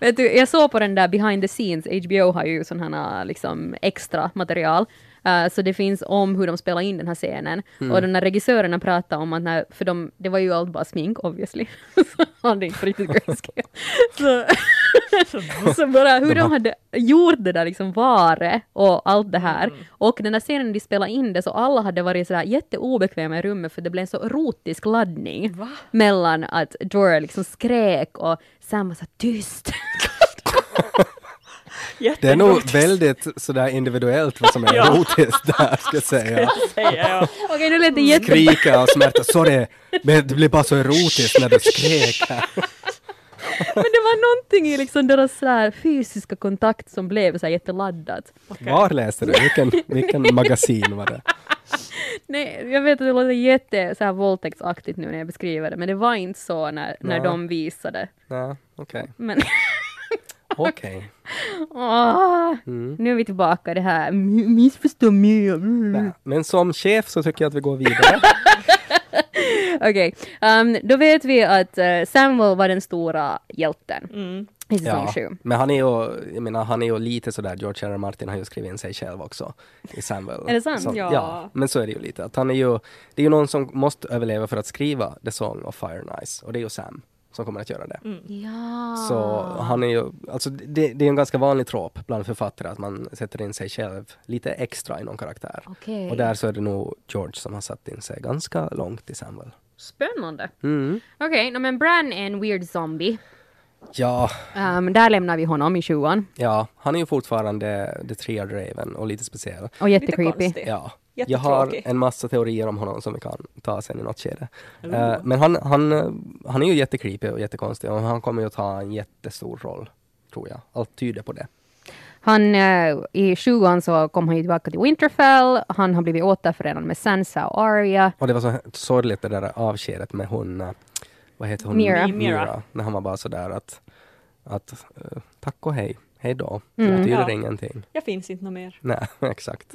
B: Vet du, jag såg på den där behind the scenes, HBO har ju sådana liksom extra material. Uh, så det finns om hur de spelar in den här scenen. Och den här regissörerna pratade om att, när, för de, det var ju allt bara smink obviously. så han är inte riktigt grayscale. så, så bara hur de hade gjort det där liksom vare och allt det här. Och den där scenen de spelade in det så alla hade varit sådär jätteobekväma i rummet för det blev en så erotisk laddning
C: Va?
B: mellan att Jorah liksom skrek och Sam var så tyst.
A: Det är nog väldigt sådär individuellt vad som är
C: Ja.
A: erotiskt där, ska jag säga.
C: säger jag.
B: Okej, nu lät det jätte...
A: Skrika och smärta. Sorry, men det blir bara så erotiskt när du skrek här.
B: Men det var någonting i liksom deras så fysiska kontakt som blev så här jätteladdat.
C: Okej.
A: Var läste du? Vilken, vilken magasin var det?
B: Nej, jag vet att det låter jätte så här våldtäktsaktigt nu när jag beskriver det, men det var inte så när, när de visade.
A: Nej, okej.
B: Men
A: Okej.
B: åh,
A: Mm.
B: nu är vi tillbaka i det här missförstå mig. Mm.
A: Men som chef så tycker jag att vi går vidare.
B: Okej, um, då vet vi att uh, Samuel var den stora hjälten
C: Mm.
B: i säsong
A: Ja,
B: sju.
A: men han är ju, jag menar, han är ju lite sådär, George R. R. Martin har ju skrivit in sig själv också i Samuel.
B: Är det sant?
A: Så,
C: Ja.
A: ja. men så är det ju lite. Att han är ju, det är ju någon som måste överleva för att skriva The Song of Fire and Ice och det är ju Sam som kommer att göra det.
B: Ja.
A: Så han är ju, alltså det, det är en ganska vanlig trop bland författare att man sätter in sig själv lite extra i någon karaktär.
B: Okej.
A: Och där så är det nog George som har satt in sig ganska långt i Samuel.
B: Spännande.
A: Mm.
B: Okej, no, men Bran är en weird zombie.
A: Ja,
B: Um, där lämnar vi honom i sjuan.
A: ja, han är ju fortfarande the triad raven och lite speciell.
B: Och jättecreepy.
A: Ja. Jag har en massa teorier om honom som vi kan ta sen i något skede.
C: Oh.
A: Eh, men han, han, han är ju jättecreepy och jättekonstig och han kommer ju att ta en jättestor roll, tror jag. Allt tyder på det.
B: Han, eh, I sjuan så kom han ju tillbaka till Winterfell. Han har blivit återförenad med Sansa och Arya.
A: Och det var så sorgligt det där avskedet med hon, eh, vad heter hon?
B: Mira.
C: Mira.
A: När han var bara sådär att, att eh, tack och hej, hej då.
B: Mm.
A: Det betyder
C: Ja.
A: ingenting.
C: Jag finns inte något mer.
A: Nej, exakt.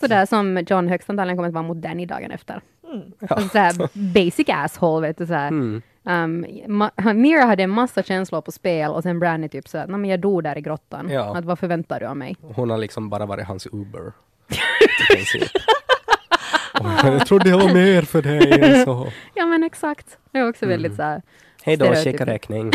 B: Sådär som John högst antagligen kommer att vara mot Danny dagen efter.
C: Mm.
B: Alltså såhär basic asshole vet du såhär.
A: Mm.
B: Um, ma- Mira hade en massa känslor på spel och sen Bran är typ såhär, nej men jag dog där i grottan.
A: Ja.
B: Att, vad förväntar du av mig?
A: Hon har liksom bara varit hans Uber. Och jag trodde jag var mer för dig så.
B: Ja men exakt. Det är också
A: Mm.
B: väldigt såhär.
A: Hej då, checka räkning.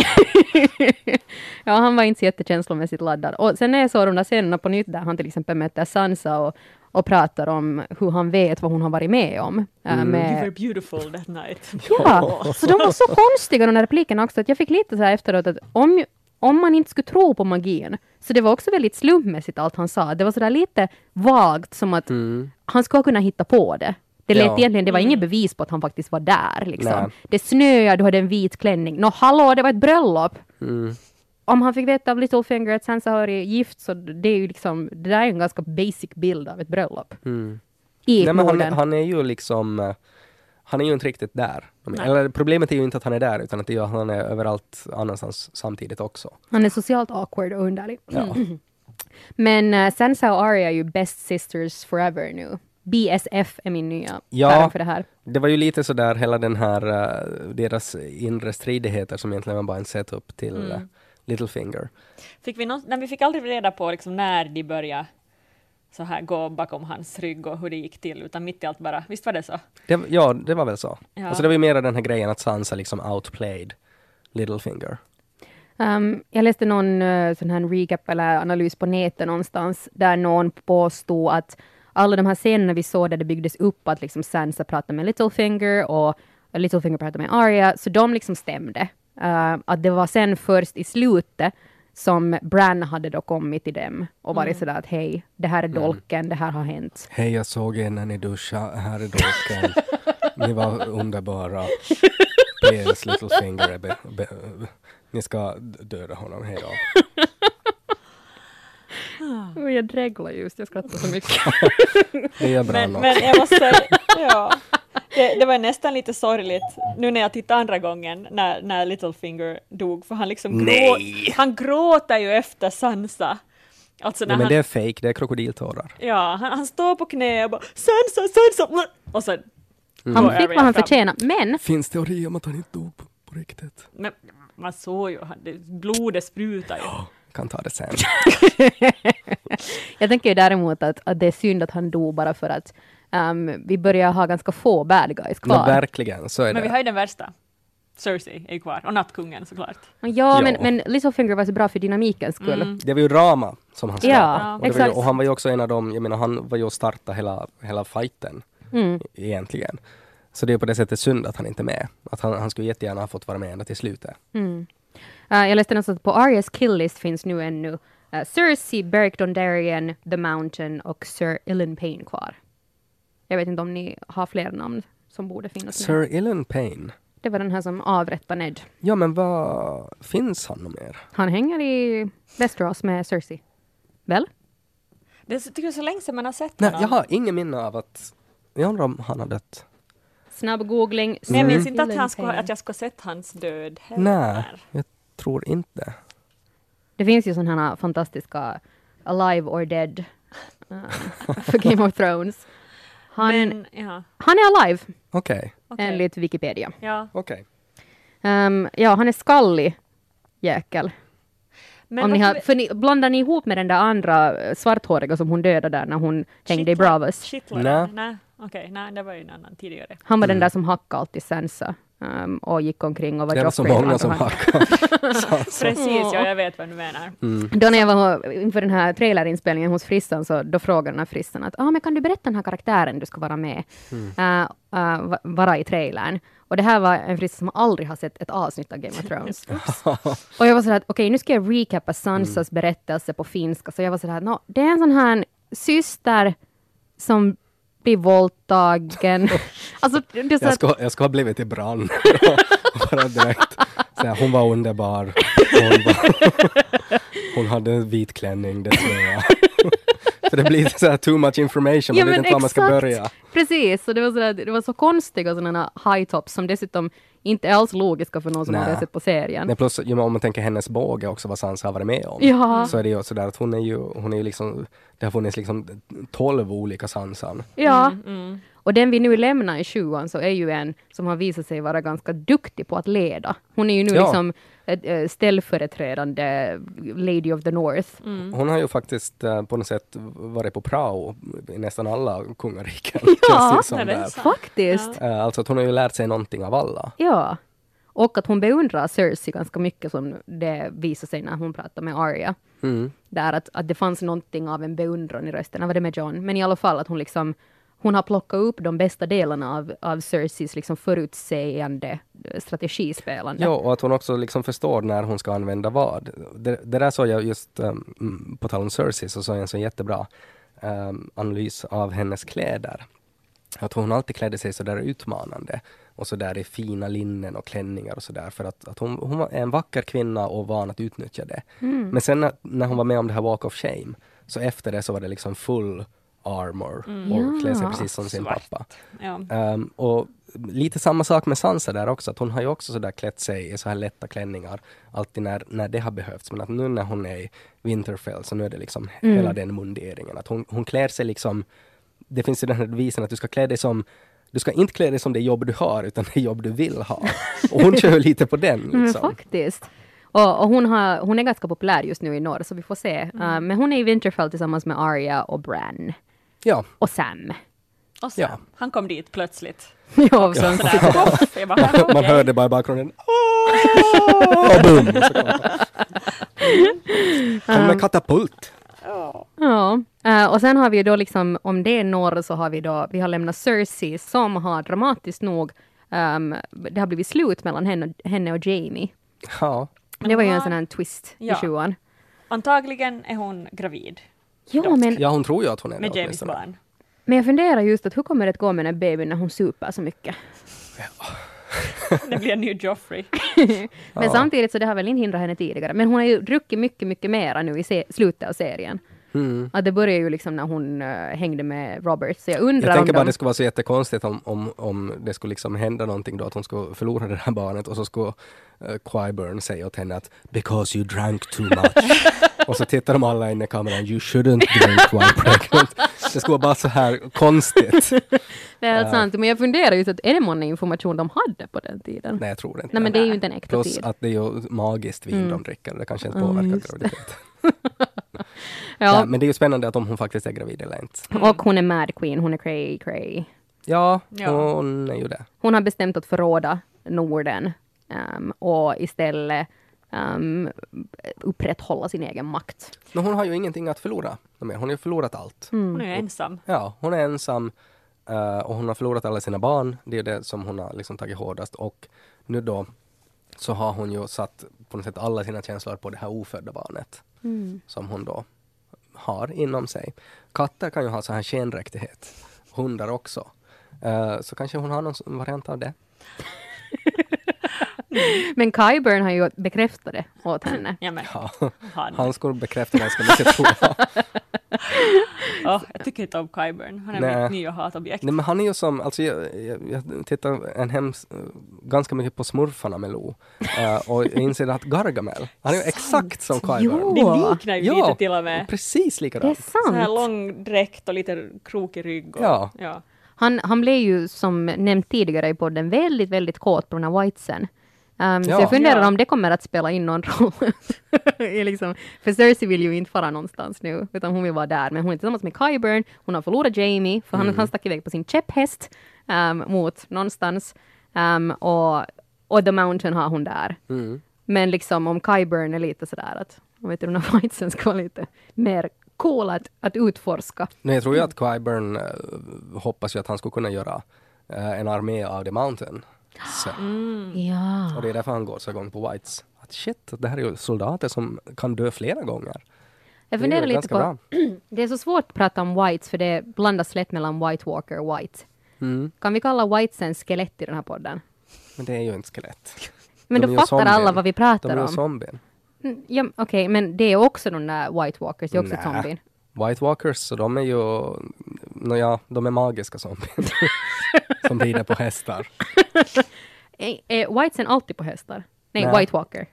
B: ja, han var inte så jättekänslomässigt laddad. Och sen när jag såg de där scenerna på nytt där han till exempel möter Sansa och, och pratar om hur han vet vad hon har varit med om. äh,
A: Mm.
B: med,
C: You were beautiful that night.
B: Ja, så de var så konstiga de där replikerna också att jag fick lite så här efteråt att om, om man inte skulle tro på magin, så det var också väldigt slumpmässigt allt han sa. Det var så där lite vagt som att
A: Mm.
B: han skulle kunna hitta på det. Det lät
A: Ja.
B: egentligen, det var
C: Mm.
B: inget bevis på att han faktiskt var där. Liksom.
A: Nej.
B: Det snöade, du hade en vit klänning. Nå hallå, det var ett bröllop!
A: Mm.
B: Om han fick veta av Littlefinger att Sansa har varit gift, så det är ju liksom, det där är en ganska basic bild av ett bröllop.
A: Mm.
B: I
A: Nej, han, han är ju liksom eh, han är ju inte riktigt där.
C: Nej.
A: Eller problemet är ju inte att han är där, utan att det är ju han är överallt annanstans samtidigt också.
B: Han är socialt awkward och underlig.
A: Ja.
B: Men uh, Sansa och Arya är ju best sisters forever nu. BSF är min nya
A: Ja.
B: för det här.
A: Det var ju lite sådär hela den här, eh, deras inre stridigheter som egentligen var bara en setup till
C: Mm.
A: Littlefinger.
C: Fick vi, någon, nej, vi fick aldrig reda på liksom när de började så här gå bakom hans rygg och hur det gick till, utan mitt i allt bara, visst var det så?
A: Det, ja, det var väl så.
C: Ja.
A: Alltså det var ju mera den här grejen att Sansa liksom outplayed Littlefinger.
B: Um, jag läste någon uh, sån här recap eller analys på nätet någonstans där någon påstod att alla de här scenerna vi såg där det byggdes upp att liksom Sansa pratade med Littlefinger och Littlefinger pratade med Arya, så de liksom stämde. Uh, att det var sen först i slutet som Bran hade då kommit till dem och varit sådär att hej, det här är dolken, det här har hänt.
A: Hej, jag såg er när ni duschade. Här är dolken. ni var underbara. PS Littlefinger Ni ska döda honom. Hej
B: Oh, jag dreglar just, jag skrattar så mycket.
A: Det gör bra
C: Men, men jag måste säga, ja, det, det var nästan lite sorgligt nu när jag tittade andra gången när, när Littlefinger dog, för han liksom grå, han gråter ju efter Sansa. Alltså när
A: Nej, men
C: han,
A: det är fake, det är krokodiltårar.
C: ja, han, han står på knä och bara Sansa, Sansa, och sen
A: Mm.
B: Han fick vad han förtjänade, men
A: Finns teori om att han inte dog på, på riktigt?
C: Men man såg ju, han- det- blodet sprutar ju.
A: Jag kan ta det sen.
B: Jag tänker ju däremot att, att det är synd att han dog bara för att um, vi börjar ha ganska få bad guys kvar.
A: verkligen, så är
C: Men vi
A: det.
C: har ju den värsta. Cersei är kvar, och Nattkungen såklart.
B: ja,
A: Ja.
B: Men, men Littlefinger var så bra för dynamikens skull.
C: Mm.
A: Det var ju Rama som han skapade.
B: Ja,
A: och, det ju, och han var ju också en av dem, jag menar han var ju och startade hela, hela fighten
B: Mm.
A: egentligen. Så det är på det sättet synd att han inte är med. Att han, han skulle jättegärna ha fått vara med ända till slutet.
B: Mm. Uh, jag läste någonstans att på Arias killlist finns nu ännu uh, Cersei, Beric Dondarrion, The Mountain och Sir Ilyn Payne kvar. Jag vet inte om ni har fler namn som borde finnas med.
A: Sir Ilyn Payne.
B: Det var den här som avrättade Ned.
A: Ja men vad, finns han mer?
B: Han hänger i Västerås med Cersei. Väl?
C: Det är så- tycker jag är så länge sedan man har sett
A: Nej,
C: honom.
A: jag har ingen minne av att, jag undrar om han har dött.
B: Snabb googling.
C: Men jag minns inte att, han skulle, att jag skulle ha sett hans död heller.
A: Nej, jag tror inte.
B: Det finns ju sådana här fantastiska Alive or Dead uh, för Game of Thrones. Han,
C: Men, ja,
B: han är alive,
A: Okej,
C: okej.
B: enligt Wikipedia.
C: Ja.
A: okej.
B: Um, ja, han är skallig jäkel.
C: Men
B: Om ni har, för ni, blandar ni ihop med den där andra eh, svarthåriga som hon dödade där när hon hängde i Bravos?
C: Shitler?
A: Nej.
C: Nej, okej, nej, det var ju en annan tidigare.
B: Han var
A: Mm.
B: den där som hackade alltid Sansa. Um, och gick omkring och var
A: Det var så
B: Joffrey
A: många som hackade.
C: Precis, ja, jag vet vad du menar.
B: Då när jag var inför den här trailerinspelningen hos Frissan, så då frågade den här Frissan att ah, men kan du berätta den här karaktären du ska vara med, eh, eh, va- vara i trailern. Och det här var en Frissa som aldrig har sett ett avsnitt av Game of Thrones. och jag var sådär att okej, nu ska jag recappa Sansas berättelse på finska, så jag var sådär no, det är en sån här syster som blir våldtagen. alltså, det så
A: Jag ska, jag ska ha blivit i brand. Bara direkt. Så här, hon var underbar. Hon, var, hon hade en vit klänning, det tror jag. För det blir så här too much information, man vet inte var man ska börja.
B: Precis, så det var, sådär, det var så konstiga sådana high tops som dessutom inte alls logiska för någon som
A: Nej.
B: har sett på serien.
A: Nej, plus, om man tänker hennes båge också, vad Sansa har varit med om.
B: Ja.
A: Så är det ju sådär att hon är ju, hon är ju liksom, det har funnits liksom 12 olika Sansan.
B: Ja,
C: Mm.
B: Och den vi nu lämnar i sjuan så är ju en som har visat sig vara ganska duktig på att leda. Hon är ju nu
A: Ja.
B: liksom ett, äh, ställföreträdande Lady of the North.
C: Mm.
A: Hon har ju faktiskt eh, på något sätt varit på prao i nästan alla kungariken.
B: Ja,
A: det
C: det?
B: Faktiskt.
A: Eh, Alltså att hon har ju lärt sig någonting av alla.
B: Ja. Och att hon beundrar Cersei ganska mycket som det visar sig när hon pratar med Arya.
A: Mm.
B: Där att, att det fanns någonting av en beundran i rösten, var det med John? Men i alla fall att hon liksom hon har plockat upp de bästa delarna av, av Cerseis liksom förutsägande eh, strategispelande.
A: Ja, och att hon också liksom förstår när hon ska använda vad. Det, det där såg jag just, um, på tal om Cersei, så såg jag en så jättebra um, analys av hennes kläder. Att hon alltid klädde sig så där utmanande och så där i fina linnen och klänningar och så där för att, att hon, hon var en vacker kvinna och van att utnyttja det.
B: Mm.
A: Men sen när, när hon var med om det här Walk of Shame, så efter det så var det liksom full armor och klä sig precis som sin
C: Svart.
A: pappa.
C: Ja.
A: Ehm, och lite samma sak med Sansa där också, att hon har ju också sådär klätt sig i så här lätta klänningar alltid när, när det har behövts. Men att nu när hon är i Winterfell så nu är det liksom
B: Mm.
A: hela den munderingen. Att hon, hon klär sig liksom, det finns ju den här devisen att du ska klä dig som du ska inte klä dig som det jobb du har, utan det jobb du vill ha. Och hon kör lite på den.
B: Men
A: Liksom.
B: faktiskt. Och, och hon, har, hon är ganska populär just nu i norr, så vi får se. Uh, men hon är i Winterfell tillsammans med Arya och Bran.
A: Ja,
B: Och Sam.
C: Och så,
A: Ja.
C: han kom dit plötsligt.
B: ja, och sen,
C: jag bara, "Ah,
A: man
C: okej."
A: hörde bara i bakgrunden och boom! Och kom med katapult.
B: ja. Eh, och sen har vi då liksom, om det är norr så har vi då, vi har lämnat Cersei som har dramatiskt nog, ehm, det har blivit slut mellan henne, henne och Jamie.
A: Ja,
B: det var ju en sån här twist
C: Ja.
B: i sjuan.
C: Antagligen är hon gravid
B: Ja, men,
A: ja, hon tror ju att hon är
C: med
A: det
C: James
A: åtminstone.
C: barn.
B: men jag funderar just att hur kommer det att gå med den här babyn när hon super så mycket?
C: Det blir en ny Joffrey.
B: Men
A: Ja.
B: samtidigt så det har väl inte hindrat henne tidigare. Men hon har ju druckit mycket, mycket mera nu i se- slutet av serien.
A: Mm.
B: Att det började ju liksom när hon eh, hängde med Robert. Så jag undrar
A: Jag tänker bara
B: de...
A: det skulle vara så jättekonstigt om, om, om det skulle liksom hända någonting då, att hon skulle förlora det här barnet och så skulle uh, Qyburn säga åt henne att “because you drank too much” och så tittar de alla in i kameran “you shouldn't drink while pregnant”. Det skulle vara bara så här konstigt.
B: Det är helt sant. Men jag funderar just att är det månne information de hade på den tiden?
A: Nej, jag tror inte.
B: Nej, men det är ju inte en äkta
A: Plus
B: tid.
A: att det är ju magiskt vin
B: Mm.
A: de dricker, det kanske inte påverkar
B: det. Ja,
A: Ja, men det är ju spännande att om hon faktiskt är gravid eller inte.
B: och hon är Mad Queen, hon är cray cray.
A: Ja,
C: Ja.
A: hon är ju det.
B: Hon har bestämt att förråda Norden ehm, och istället um, upprätthålla sin egen makt.
A: Men hon har ju ingenting att förlora. Hon har ju förlorat allt.
C: Hon är ensam.
A: Ja, hon är ensam eh, och hon har förlorat alla sina barn. Det är det som hon har liksom tagit hårdast. Och nu då så har hon ju satt på något sätt alla sina känslor på det här ofödda barnet som hon då har inom sig. Katter kan ju ha så här skenräcktighet. Hundar också. Eh, så kanske hon har någon variant av det.
B: Men Kyburn har ju bekräftat det åt henne.
C: Ja, men,
A: Ja,
C: han.
A: han skulle bekräfta ganska mycket tror jag.
C: Åh, jag tycker inte om Kyburn. Han är
A: Nej.
C: mitt nya hatobjekt.
A: Nej men han är ju som, alltså jag, jag, jag tittar en hems, ganska mycket på smurfarna med Lo eh, och jag inser att Gargamel, han är ju exakt som Kyburn.
C: Det liknar ju lite till och med.
A: precis
B: Det är
A: likadant.
C: Så här
B: sant.
C: lång dräkt och lite krokig rygg. Och,
A: Ja.
C: ja.
B: Han, han blev ju som nämnt tidigare i podden väldigt, väldigt kåt på den här Whitesen. Um, Så
A: Ja.
B: jag funderar
C: Ja.
B: om det kommer att spela in någon roll. Liksom, för Cersei vill ju inte fara någonstans nu, utan hon vill vara där. Men hon är tillsammans med Kyburn, hon har förlorat Jamie, för han, han stack iväg på sin käpphäst um, mot någonstans. Um, och, och The Mountain har hon där.
A: Mm.
B: Men liksom om Kyburn är lite sådär att, jag vet inte om Whitesen ska vara lite mer cool att, att utforska.
A: Nej, jag tror ju att Qyburn uh, hoppas ju att han skulle kunna göra eh, en armé av The Mountain. Så,
B: Ja.
A: och det är därför han går så igång på Whites. Att shit, det här är ju soldater som kan dö flera gånger.
B: Jag
A: Det är
B: funderar lite på,
A: bra.
B: det är så svårt att prata om whites för det blandas lätt mellan White Walker och White.
A: Mm.
B: Kan vi kalla whitesen skelett i den här podden?
A: Men det är ju inte skelett.
B: Men
A: De
B: då fattar
A: zombien.
B: alla vad vi
A: De
B: pratar
A: är ju
B: om.
A: zombien.
B: Mm, Ja, Okej, men det är också de där White Walkers, det är också zombien.
A: White Walkers, så de är ju, nåja, de är magiska zombier. som rider på hästar.
B: Är, är whitesen alltid på hästar? Nej,
A: Nä.
B: White Walker.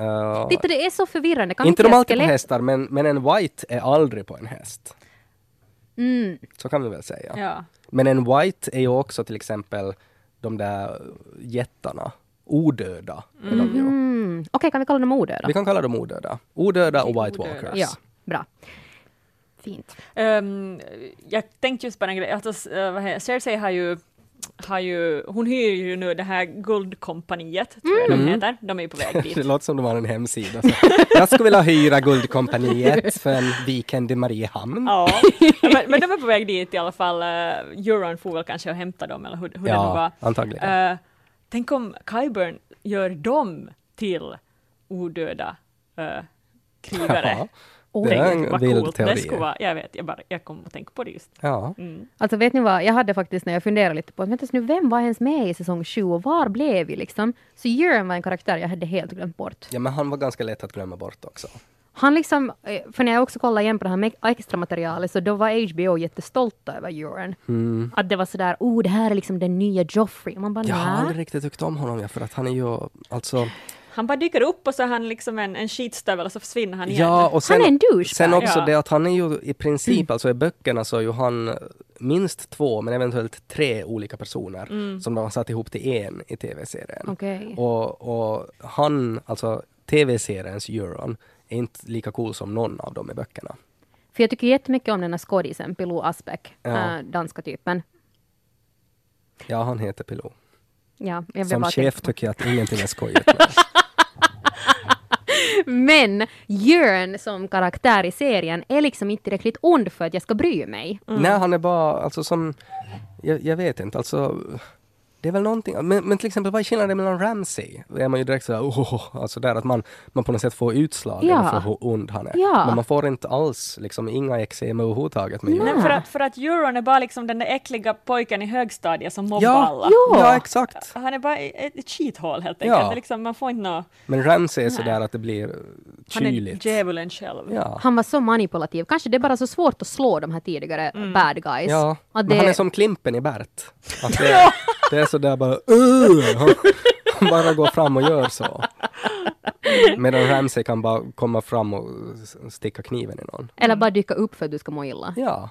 A: Uh,
B: Titta, det är så förvirrande. Kan
A: inte de alltid på
B: skelett?
A: hästar, men, men en White är aldrig på en häst.
B: Mm.
A: Så kan vi väl säga.
C: Ja.
A: Men en White är ju också till exempel de där jättarna. Odöda är de ju.
B: Mm. Okej, kan vi kalla dem odöda?
A: Vi kan kalla dem odöda. Odöda och White
C: Odöda.
A: Walkers.
B: Ja, bra. Fint.
C: Ehm, jag tänkte just på en grej, att oss, eh, Cersei har ju, har ju, hon hyr ju nu det här guldkompaniet, tror jag de heter, de är ju på väg
A: Det
C: dit.
A: låter som de har en hemsida. Så. Jag skulle vilja hyra Guldkompaniet för en weekend i Mariehamn.
C: Ja, men, men de är på väg dit i alla fall. Uh, Euron får väl kanske och hämta dem, eller hur, hur det nu var.
A: Ja, antagligen.
C: Eh, tänk om Kyburn gör dem till odöda uh, krigare.
B: Oj.
A: det är en
C: vad
A: vild
C: coolt.
A: teori.
C: Det skulle vara, jag vet, jag, bara, jag kom att tänka på det just.
A: Ja.
C: Mm.
B: Alltså vet ni vad, jag hade faktiskt när jag funderade lite på, vänta nu, vem var ens med i säsong 7 och var blev vi liksom? Så Euron var en karaktär jag hade helt glömt bort.
A: ja, men han var ganska lätt att glömma bort också.
B: Han liksom, eh, för när jag också kollade igen på det här med extra materialet så då var HBO jättestolta över Euron.
A: Mm.
B: Att det var sådär, oh det här är liksom den nya Joffrey. Och man bara,
A: Jag har aldrig riktigt tyckt om honom, ja, för att han är ju alltså...
C: Han bara dyker upp och så är han liksom en, en skitstövel och så försvinner han igen.
A: Ja, och sen,
B: Han är en douchebag.
A: sen också
C: Ja.
A: det att han är ju i princip, alltså i böckerna så är ju han minst två, men eventuellt tre olika personer som de har satt ihop till en i tv-serien.
B: Okej.
A: Och, och han, alltså tv-seriens Euron, är inte lika cool som någon av dem i böckerna.
B: För jag tycker jättemycket om den här skådisen, Pilou Asbäck,
A: Ja.
B: äh, danska typen.
A: Ja, han heter Pilou.
B: Ja,
A: Som
B: bara
A: chef tycker jag att ingenting är skojigt med.
B: Men Jörn som karaktär i serien är liksom inte tillräckligt ond för att jag ska bry mig.
A: Nej, han är bara, alltså som, jag, jag vet inte, alltså det är väl någonting, men, men till exempel vad är skillnaden mellan Ramsey? Då är man ju direkt sådär, oh, alltså där att man, man på något sätt får utslag
B: Ja.
A: för hur ond han är.
B: Ja.
A: Men man får inte alls, liksom inga eksem överhuvudtaget med
B: Nej.
C: För, att, för att Euron är bara liksom den där äckliga pojken i högstadiet som mobbar
A: Ja,
C: alla.
B: Ja.
A: ja, exakt.
C: Han är bara ett, ett skithål helt
A: Ja.
C: enkelt. Det är Liksom, man får inte nå...
A: Men Ramsey är
C: Nej.
A: sådär att det blir
C: Han är
A: kyligt.
C: djävulen själv.
A: Ja.
B: Han var så manipulativ. Kanske det är bara så svårt att slå de här tidigare bad guys.
A: Ja,
B: Att
A: men
B: det,
A: han är som Klimpen i Bert. Att det, det är sådär bara uh, han, han bara går fram och gör så. Medan Ramsey kan bara komma fram och sticka kniven i någon.
B: Eller bara dyka upp för att du ska må illa.
A: Ja,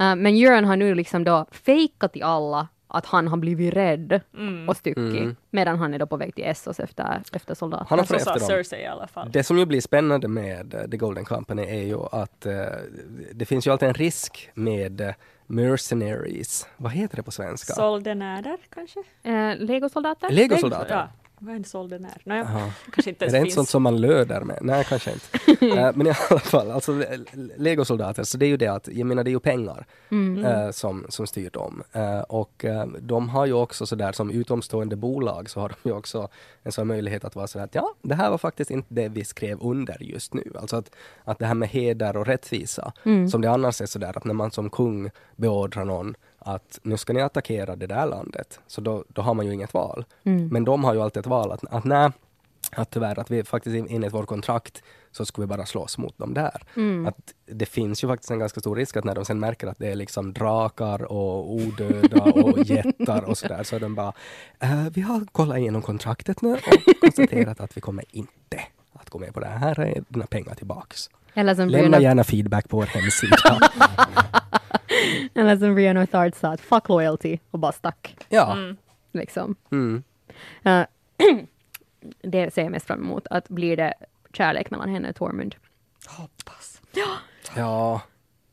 B: Uh, men Jörn har nu liksom då fejkat till alla att han har blivit rädd och styckig.
A: Mm.
B: Medan han är då på väg till Essos efter, efter soldater.
A: han har
C: sa
A: efter dem.
C: Cersei i alla fall.
A: Det som ju blir spännande med eh, The Golden Company är ju att eh, det finns ju alltid en risk med mercenaries. Vad heter det på svenska?
C: Soldenärer kanske?
B: Uh, Legosoldater?
A: Legosoldater.
C: Ja, vad är? Nåja,
A: Jaha.
C: kanske inte
A: Är
C: ens
A: det inte sånt som man löder med? Nej, kanske inte. Eh, men i alla fall, alltså le- legosoldater, så det är ju det att, jag menar det är ju pengar eh, som, som styr dem. Eh, och de har ju också sådär som utomstående bolag så har de ju också en sån möjlighet att vara sådär att ja, det här var faktiskt inte det vi skrev under just nu. Alltså att, att det här med heder och rättvisa, som det annars är sådär att när man som kung beordrar någon att nu ska ni attackera det där landet, så då, då har man ju inget val. Men de har ju alltid ett val att, att nej, att tyvärr att vi faktiskt enligt vårt kontrakt så ska vi bara slåss mot dem där. Att det finns ju faktiskt en ganska stor risk att när de sen märker att det är liksom drakar och odöda och jättar och sådär så är de bara "Eh, vi har kollat igenom kontraktet nu och konstaterat att vi kommer inte att gå med på det här. Här är dina pengar tillbaks. Lämna gärna feedback på vår hemsida.
B: eller som Brianna Thard sa, att fuck loyalty och bara stack.
A: ja.
B: Liksom.
A: Mm.
B: Eh, det ser jag mest fram emot, att blir det kärlek mellan henne och Tormund.
C: Hoppas.
A: Ja,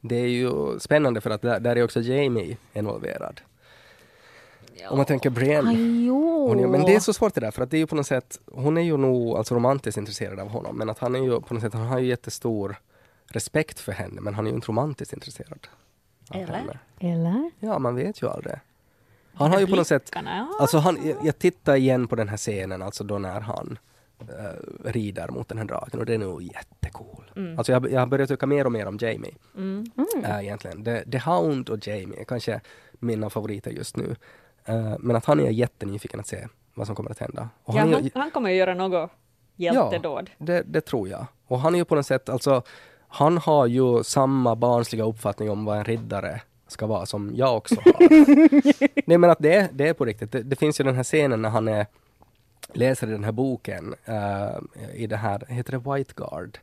A: det är ju spännande för att där, där är också Jamie involverad. Om man tänker Brienne. är, men det är så svårt det där, för att det är ju på något sätt, hon är ju nog alltså romantiskt intresserad av honom, men att han är ju på något sätt, han har ju jättestor respekt för henne, men han är ju inte romantiskt intresserad.
C: Eller?
B: Eller?
A: Ja, man vet ju aldrig. Han har ju på något sätt,
C: ja.
A: alltså han, jag, jag tittar igen på den här scenen, alltså då när han eh, rider mot den här draken och den är nog jättecool.
C: Mm.
A: Alltså jag, jag har börjat tycka mer och mer om Jamie.
C: Mm.
A: äh, egentligen. The, The Hound och Jamie är kanske mina favoriter just nu. Eh, men att han är jättenyfiken att se vad som kommer att hända. Och
C: Ja,
A: han
C: han, han kommer ju göra något hjältedåd.
A: det, det tror jag. Och han är ju på något sätt, alltså, han har ju samma barnsliga uppfattning om vad en riddare ska vara som jag också har. Nej men att det, är- det är på riktigt. Det, det finns ju den här scenen när han är, läser i den här boken, eh, i det här, heter det White Guard?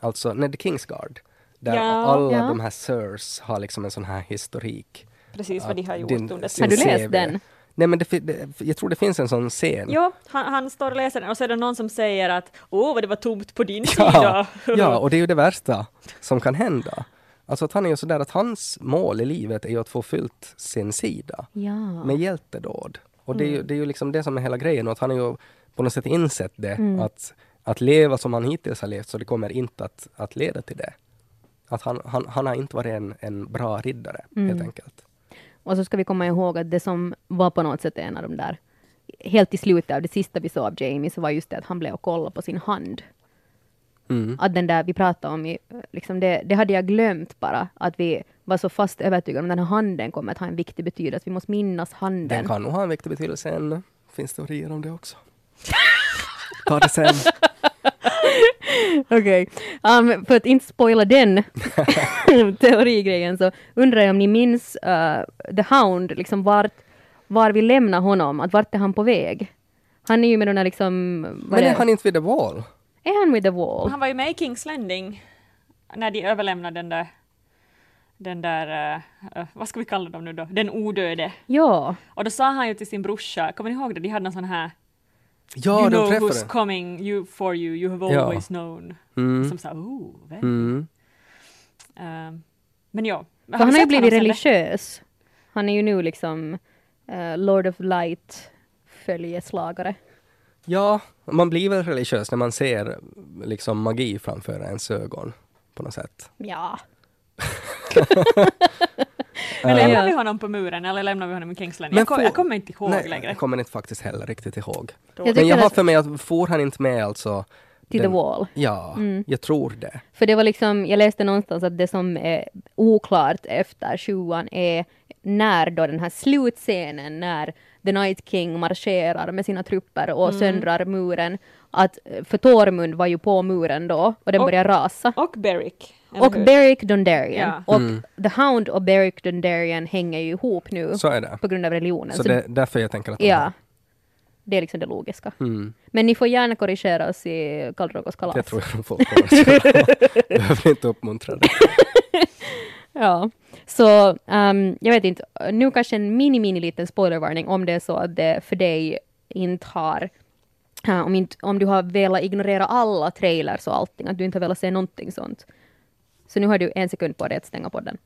A: Alltså, nej, The King's Guard. Där
C: Ja.
A: alla
B: Ja.
A: de här sirs har liksom en sån här historik.
C: Precis vad de har gjort
A: din-
C: under
A: sin
B: Har du läst
A: CV.
B: den?
A: Nej men det, det, jag tror det finns en sån scen.
C: Jo, han, han står och läser den och så är det någon som säger att åh vad det var tomt på din
A: Ja,
C: sida.
A: ja, och det är ju det värsta som kan hända. Alltså att han är ju sådär att hans mål i livet är ju att få fyllt sin sida
B: Ja.
A: med hjältedåd. Och det är, ju,
C: Mm.
A: det är ju liksom det som är hela grejen och att han har ju på något sätt insett det
B: Mm.
A: att, att leva som han hittills har levt så det kommer inte att, att leda till det. Att han, han, han har inte varit en, en bra riddare
B: Mm.
A: helt enkelt.
B: Och så ska vi komma ihåg att det som var på något sätt en av de där, helt i slutet av det sista vi såg av Jamie, så var just det att han blev och kollade på sin hand.
A: Mm.
B: Att den där vi pratade om, liksom det, det hade jag glömt bara, att vi var så fast övertygade om att den här handen kommer att ha en viktig betydelse. Vi måste minnas handen.
A: Den kan nog ha en viktig betydelse ännu. Finns teorier om det också. Ta det sen.
B: Okej, um, för att inte spoila den teorigrejen så undrar jag om ni minns uh, The Hound, liksom vart, var vi lämnar honom, att vart är han på väg? Han är ju med den där liksom...
A: Men
B: är,
A: är han inte vid the wall?
B: är han with the wall?
C: Han var ju med i Kings Landing när de överlämnade den där den där, eh, vad ska vi kalla dem nu då, den odöde.
B: Ja,
C: Och då sa han ju till sin brorsa, kommer ni ihåg det, de hade någon sån här
A: Ja,
C: You know who's coming you, for you, you have
A: Ja.
C: always known.
A: Mm.
C: Som sa, oh, vem?
A: Mm.
C: Ehm, men ja.
B: för han har ju blivit religiös. Han är ju nu liksom eh, Lord of Light följeslagare.
A: Ja, man blir väl religiös när man ser liksom magi framför ens ögon på något sätt.
B: Ja.
C: Men
A: Eh,
C: lämnar vi honom på muren eller lämnar vi honom i Kings Landing?
A: Men
C: Jag, kom, jag kommer inte ihåg
A: Nej,
C: längre.
A: jag kommer inte faktiskt heller riktigt ihåg.
B: Jag
A: Men jag har för mig att får han inte med alltså
B: Till
A: den-
B: the wall.
A: Ja,
B: Mm.
A: jag tror det.
B: För det var liksom, jag läste någonstans att det som är oklart efter sjuan är när då den här slutscenen när The Night King marscherar med sina trupper och
C: Mm.
B: söndrar muren. Att, för Tormund var ju på muren då och den
C: Och-
B: började rasa.
C: Och Beric.
B: Och
C: hur?
B: Beric Dondarrion.
C: Ja.
B: Och
A: Mm.
B: The Hound och Beric Dondarrion hänger ju ihop nu
A: Så är det.
B: på grund av religionen.
A: Så det är därför jag tänker att de
B: ja,
A: har-
B: det är liksom det logiska.
A: Mm,
B: Men ni får gärna korrigera oss i Kalldragos kalas.
A: det tror jag de får. Behöver inte uppmuntra det.
B: Ja, så ehm, jag vet inte, nu kanske en mini, mini liten spoilervarning om det är så att det för dig inte har eh, om, inte, om du har velat ignorera alla trailers och allting, att du inte har velat se någonting sånt. Så nu har du en sekund på dig att stänga podden.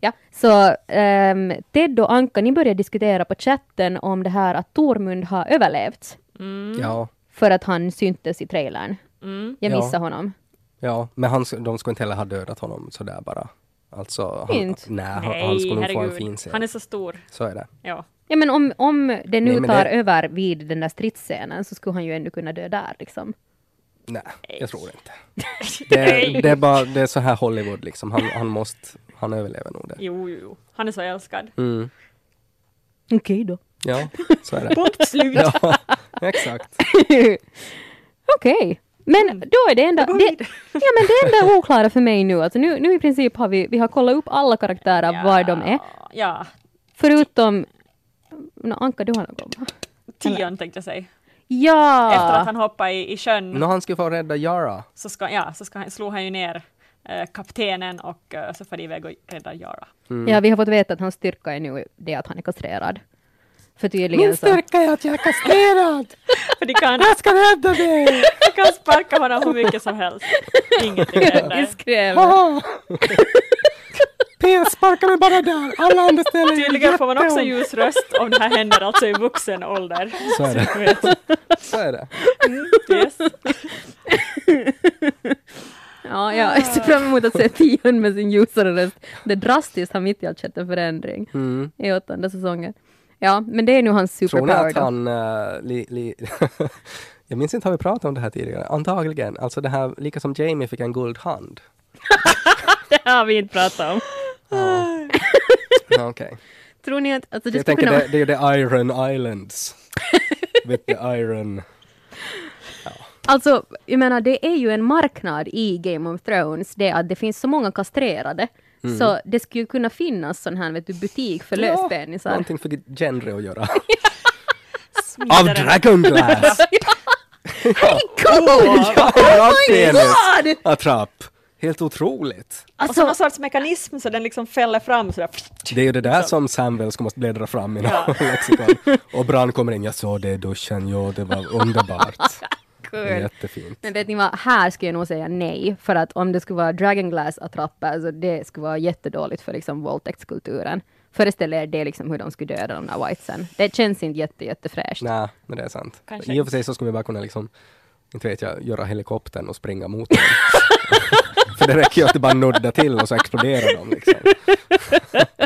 B: Ja, så um, Ted och Anka, ni började diskutera på chatten om det här att Tormund har överlevt
C: Mm,
A: Ja,
B: för att han syntes i trailern.
C: mm.
B: Jag
A: Ja.
B: missade honom.
A: ja, men han, de skulle inte heller ha dödat honom sådär bara. Alltså, han,
B: Inte?
A: nej, han,
C: Nej,
A: han skulle nog få en fin scen.
C: Han är så stor.
A: Så är det.
C: Ja.
B: Ja men om, om det nu
A: Nej,
B: tar
A: det-
B: över vid den där stridsscenen så skulle han ju ändå kunna dö där liksom.
A: Nej, jag tror inte. Det, det, är bara, det är så här Hollywood liksom. Han, han måste, han överlever nog det.
C: Jo, jo, jo. Han är så älskad.
A: Mm.
B: Okej då.
A: Ja, så är det.
C: Punkt slut.
A: Ja, exakt.
B: Okej. Men då är det enda, det, ja, men det enda oklara för mig nu, alltså nu, nu i princip har vi, vi har kollat upp alla karaktärer var de är,
C: Ja,
B: förutom no, Anka, du har något? va?
C: Tion tänkte jag säga.
B: Ja!
C: Efter att han hoppade i, i sjön
A: Nå, han ska få rädda Yara.
C: så, ska, ja, så ska han, slog han ju ner eh, kaptenen och eh, så får de iväg och räddar Yara.
A: Mm.
B: ja, vi har fått veta att hans styrka är nu det att han är kastrerad. För tydligen så...
A: är att jag är kastrerad!
C: För de kan,
A: Jag ska rädda dig!
C: de kan sparka honom hur mycket som helst. Ingenting händer.
A: det, sparka mig bara där. Alla andra ställen är
C: Tydligen får man också ljus röst om det här händer alltså i vuxen ålder.
A: Så är det. Så är det.
C: Yes.
B: Ja, jag ser fram emot att se Tion med sin ljusare röst. Det drastiskt har mitt i allt skett en förändring
A: Mm.
B: i åttonde säsongen. Ja, men det är nu hans
A: Tror ni
B: superpower
A: att han... eh, li, li, jag minns inte, har vi pratat om det här tidigare? Antagligen. Alltså det här, lika som Jamie fick en guldhand.
B: Det har vi inte pratat om.
A: Ja. Ja, Okej.
B: Tror ni att alltså, det
A: Jag tänker
B: kunna
A: det, det är ju the Iron Islands. With the Iron...
B: Alltså, jag menar, det är ju en marknad i Game of Thrones, det att det finns så många kastrerade.
A: Mm.
B: Så det skulle ju kunna finnas sån här vet du, butik för löspenisar.
A: någonting för genre att göra. Av. Dragonglass!
B: Cool!
A: Ja, penis.
B: God!
A: Attrapp. Helt otroligt.
C: Och så någon
B: Alltså,
C: sorts mekanism så den liksom fäller fram sådär.
A: Det är ju det där som Samwell ska måste bläddra fram i något lexikon. Och Bran kommer in, jag såg det i duschen, jo det var underbart.
B: Cool.
A: jättefint.
B: Men vet ni vad, här skulle jag nog säga nej. För att om det skulle vara dragonglass-attrapper, så det skulle vara jättedåligt för liksom våldtäktskulturen. Föreställ er det liksom hur de skulle döda de där whitesen. Det känns inte jätte, jättefräscht.
A: Nej, men det är sant.
C: Kanske
A: I och för sig så skulle vi bara kunna liksom, inte vet jag, göra helikoptern och springa mot dem. för det räcker ju att det bara nuddar till och så exploderar de liksom.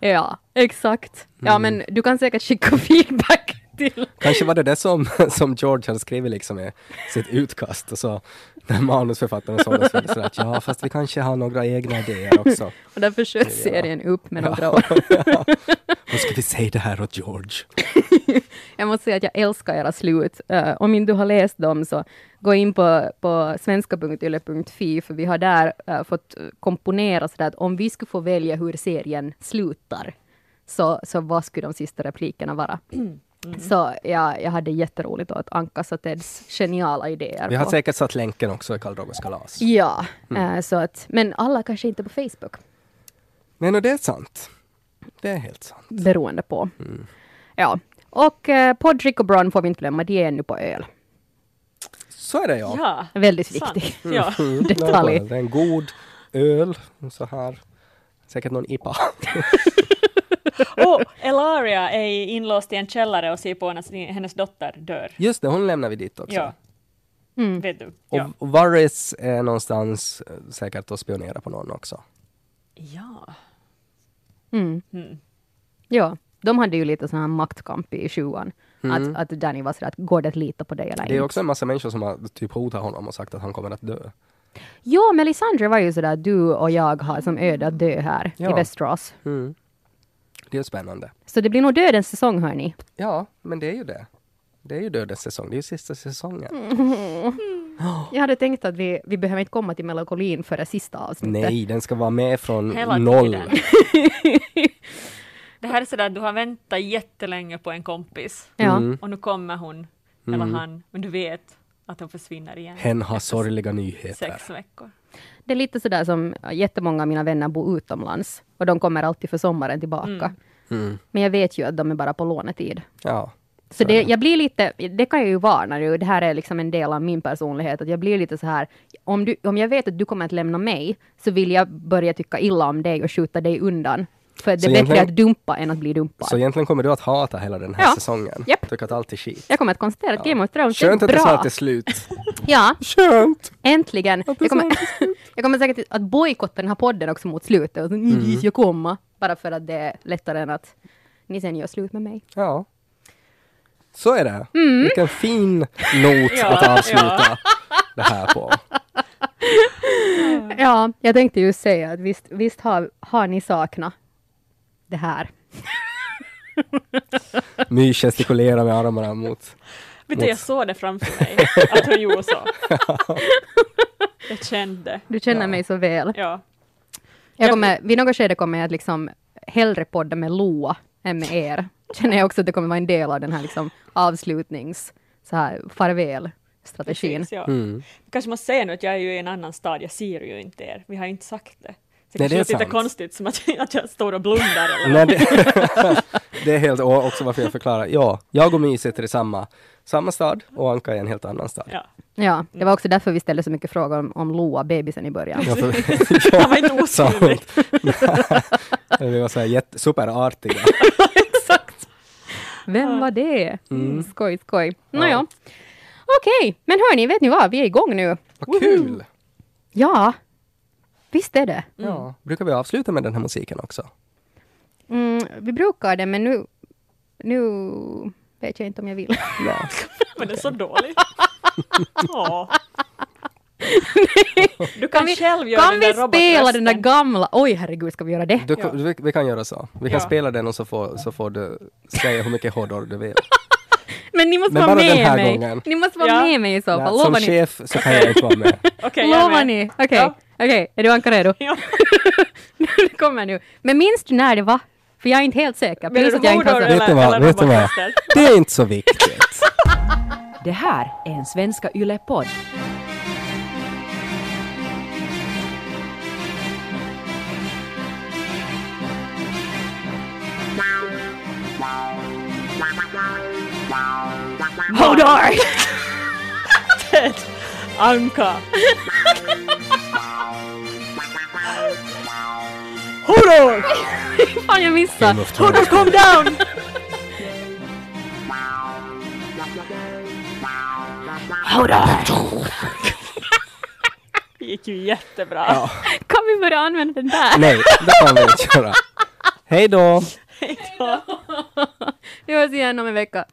B: Ja, exakt. Ja,
A: Mm.
B: men du kan säkert skicka feedback till...
A: Kanske var det det som, som George hade skrivit liksom i sitt utkast och så när manusförfattaren såg det så var det sådär att ja, fast vi kanske har några egna idéer också.
B: Och därför sköt
A: Ja.
B: serien upp med några år.
A: Hur ska vi säga det här åt George?
B: Jag måste säga att jag älskar era slut. Eh, om inte du har läst dem så gå in på, på svenska.yle.fi för vi har där eh, fått komponera sådär att om vi skulle få välja hur serien slutar så, så vad skulle de sista replikerna vara? Så ja, jag hade jätteroligt åt Ankas och Teds geniala idéer.
A: Vi har
B: på-
A: säkert satt länken också i Karl Drogos kalas.
B: Ja,
A: Mm.
B: eh, så att, men alla kanske inte på Facebook,
A: Men och det är sant. Det är helt sant.
B: beroende på.
A: Mm.
B: Ja, och eh, Podrick och Bron får vi inte glömma, de är ännu på öl.
A: Så är det ja.
C: Ja,
B: Väldigt
C: sant.
B: viktig.
C: Ja.
A: Mm,
B: Detalj.
A: Det är en god öl, så här. Säkert någon IPA.
C: Och Elaria är inlåst i en källare och ser på när sin- hennes dotter dör.
A: Just det, hon lämnar vi dit också.
C: Ja,
B: Mm.
C: vet du.
A: Och,
C: Ja.
A: och Varys är någonstans eh, säkert och spionerar på någon också.
C: ja.
B: Mm.
C: Mm.
B: Ja, de hade ju lite sån här maktkamp i sjuan.
A: Mm.
B: Att, att Danny var sådär att går det att lita på dig eller
A: Det är
B: inte?
A: också en massa människor som har typ hotat honom och sagt att han kommer att dö.
B: Ja, Melisandre var ju sådär du och jag har som öde att dö här i
A: Ja.
B: Västerås.
A: Mm. Det är spännande.
B: Så det blir nog dödens säsong hörni.
A: Ja, men det är ju det. Det är ju dödens säsong, det är ju sista säsongen.
B: Mm. Jag hade tänkt att vi, vi behöver inte komma till melankolin före sista avsnittet.
A: Nej, den ska vara med från
C: Hela
A: noll.
C: tiden. Det här är sådär att du har väntat jättelänge på en kompis
B: Ja.
A: Mm.
C: och nu kommer hon, eller han, men du vet att hon försvinner igen.
A: Hen har sorgliga nyheter.
C: Sex veckor.
B: Det är lite sådär som jättemånga av mina vänner bor utomlands och de kommer alltid för sommaren tillbaka.
C: Mm.
A: Mm.
B: Men jag vet ju att de är bara på lånetid.
A: Ja.
B: Så det, jag blir lite, det kan jag ju varna nu, det här är liksom en del av min personlighet, att jag blir lite så här, om, du, om jag vet att du kommer att lämna mig, så vill jag börja tycka illa om dig och skjuta dig undan. För det är bättre att dumpa än att bli dumpad.
A: Så egentligen kommer du att hata hela den här
B: Ja.
A: säsongen.
B: Japp.
A: Tycker att allt är skit.
B: Jag kommer att konstatera att Game of Thrones
A: Skönt
B: är
A: att det
B: bra.
A: snart är slut.
B: Ja,
A: Skönt!
B: äntligen. Jag kommer, jag kommer säkert att bojkotta den här podden också mot slutet. Och så, mm. Jag komma. Bara för att det är lättare än att ni sen gör slut med mig.
A: Ja. Så är det.
B: Mm.
A: Vilken fin not
C: Ja,
A: att avsluta det här på.
B: Ja, jag tänkte ju säga att visst, visst har, har ni saknat det här.
A: My gestikulerar med armarna mot...
C: Vet du, jag såg det framför mig, att hon gjorde så. Jag kände.
B: Du känner
A: Ja.
B: mig så väl.
C: Ja.
B: Jag kommer, vid något skede kommer jag att liksom hellre podda med Loa än med er. Känner jag också att det kommer vara en del av den här liksom avslutnings, så här farväl-strategin.
C: Precis, ja.
A: Mm.
C: Kanske måste säga nu att jag är ju i en annan stad, jag ser ju inte er. Vi har ju inte sagt det. Så
A: Nej,
C: det
A: är sant.
C: konstigt som att, att jag står och blundar eller
A: Nej, det, det är helt och också varför jag förklarar. Ja, jag och My sitter i samma, samma stad och Anka är i en helt annan stad.
C: Ja.
B: Ja, det var också därför vi ställde så mycket frågor om, om Loa, bebisen i början.
A: Ja, för,
C: Han var inte oskyldig.
A: vi var så här jätte, superartiga.
B: Vem var det?
A: Mm.
B: Skoj, skoj.
A: Ja.
B: Nåja. Okej, men hörni, vet ni vad? Vi är igång nu.
A: Vad kul!
B: Ja, visst är det.
A: Ja. Brukar vi avsluta med den här musiken också?
B: Mm, vi brukar det, men nu, nu vet jag inte om jag vill.
A: Ja.
C: Men det är så dåligt. Ja. Du kan,
B: Kan vi,
C: själv göra
B: kan
C: den
B: vi
C: där
B: spela den där gamla... Oj, herregud, ska vi göra det?
A: Du,
C: Ja.
A: vi, vi kan göra så. Vi kan
C: Ja.
A: spela den och så får, så får du säga hur mycket hårdare du vill.
B: Men ni måste
A: Men
B: vara med mig.
A: gången.
B: Ni måste vara
C: Ja.
B: med mig i så fall.
A: Nej, som
B: Lovar ni?
A: chef så kan jag inte vara med.
C: Är
B: Lovar ni? Okej,
C: Ja.
B: okej. Är du Anka redo?
C: Ja.
B: det kommer nu. Men minns du när det var? För jag är inte helt säker.
C: Menar
B: Plus
C: du
B: att jag inte har
A: Vet du vad, vet du vad? Det är inte så viktigt.
D: Det här är en Svenska Yle-podd.
B: Hodor!
C: Ted, Anka. Horror!
B: Fan, jag missade.
C: Horror, come down! Det gick ju jättebra.
A: Ja.
B: Kan vi börja använda den där?
A: Nej, det kan vi inte göra. Hej då!
C: Hej då.
B: Vi hörs igen om en vecka.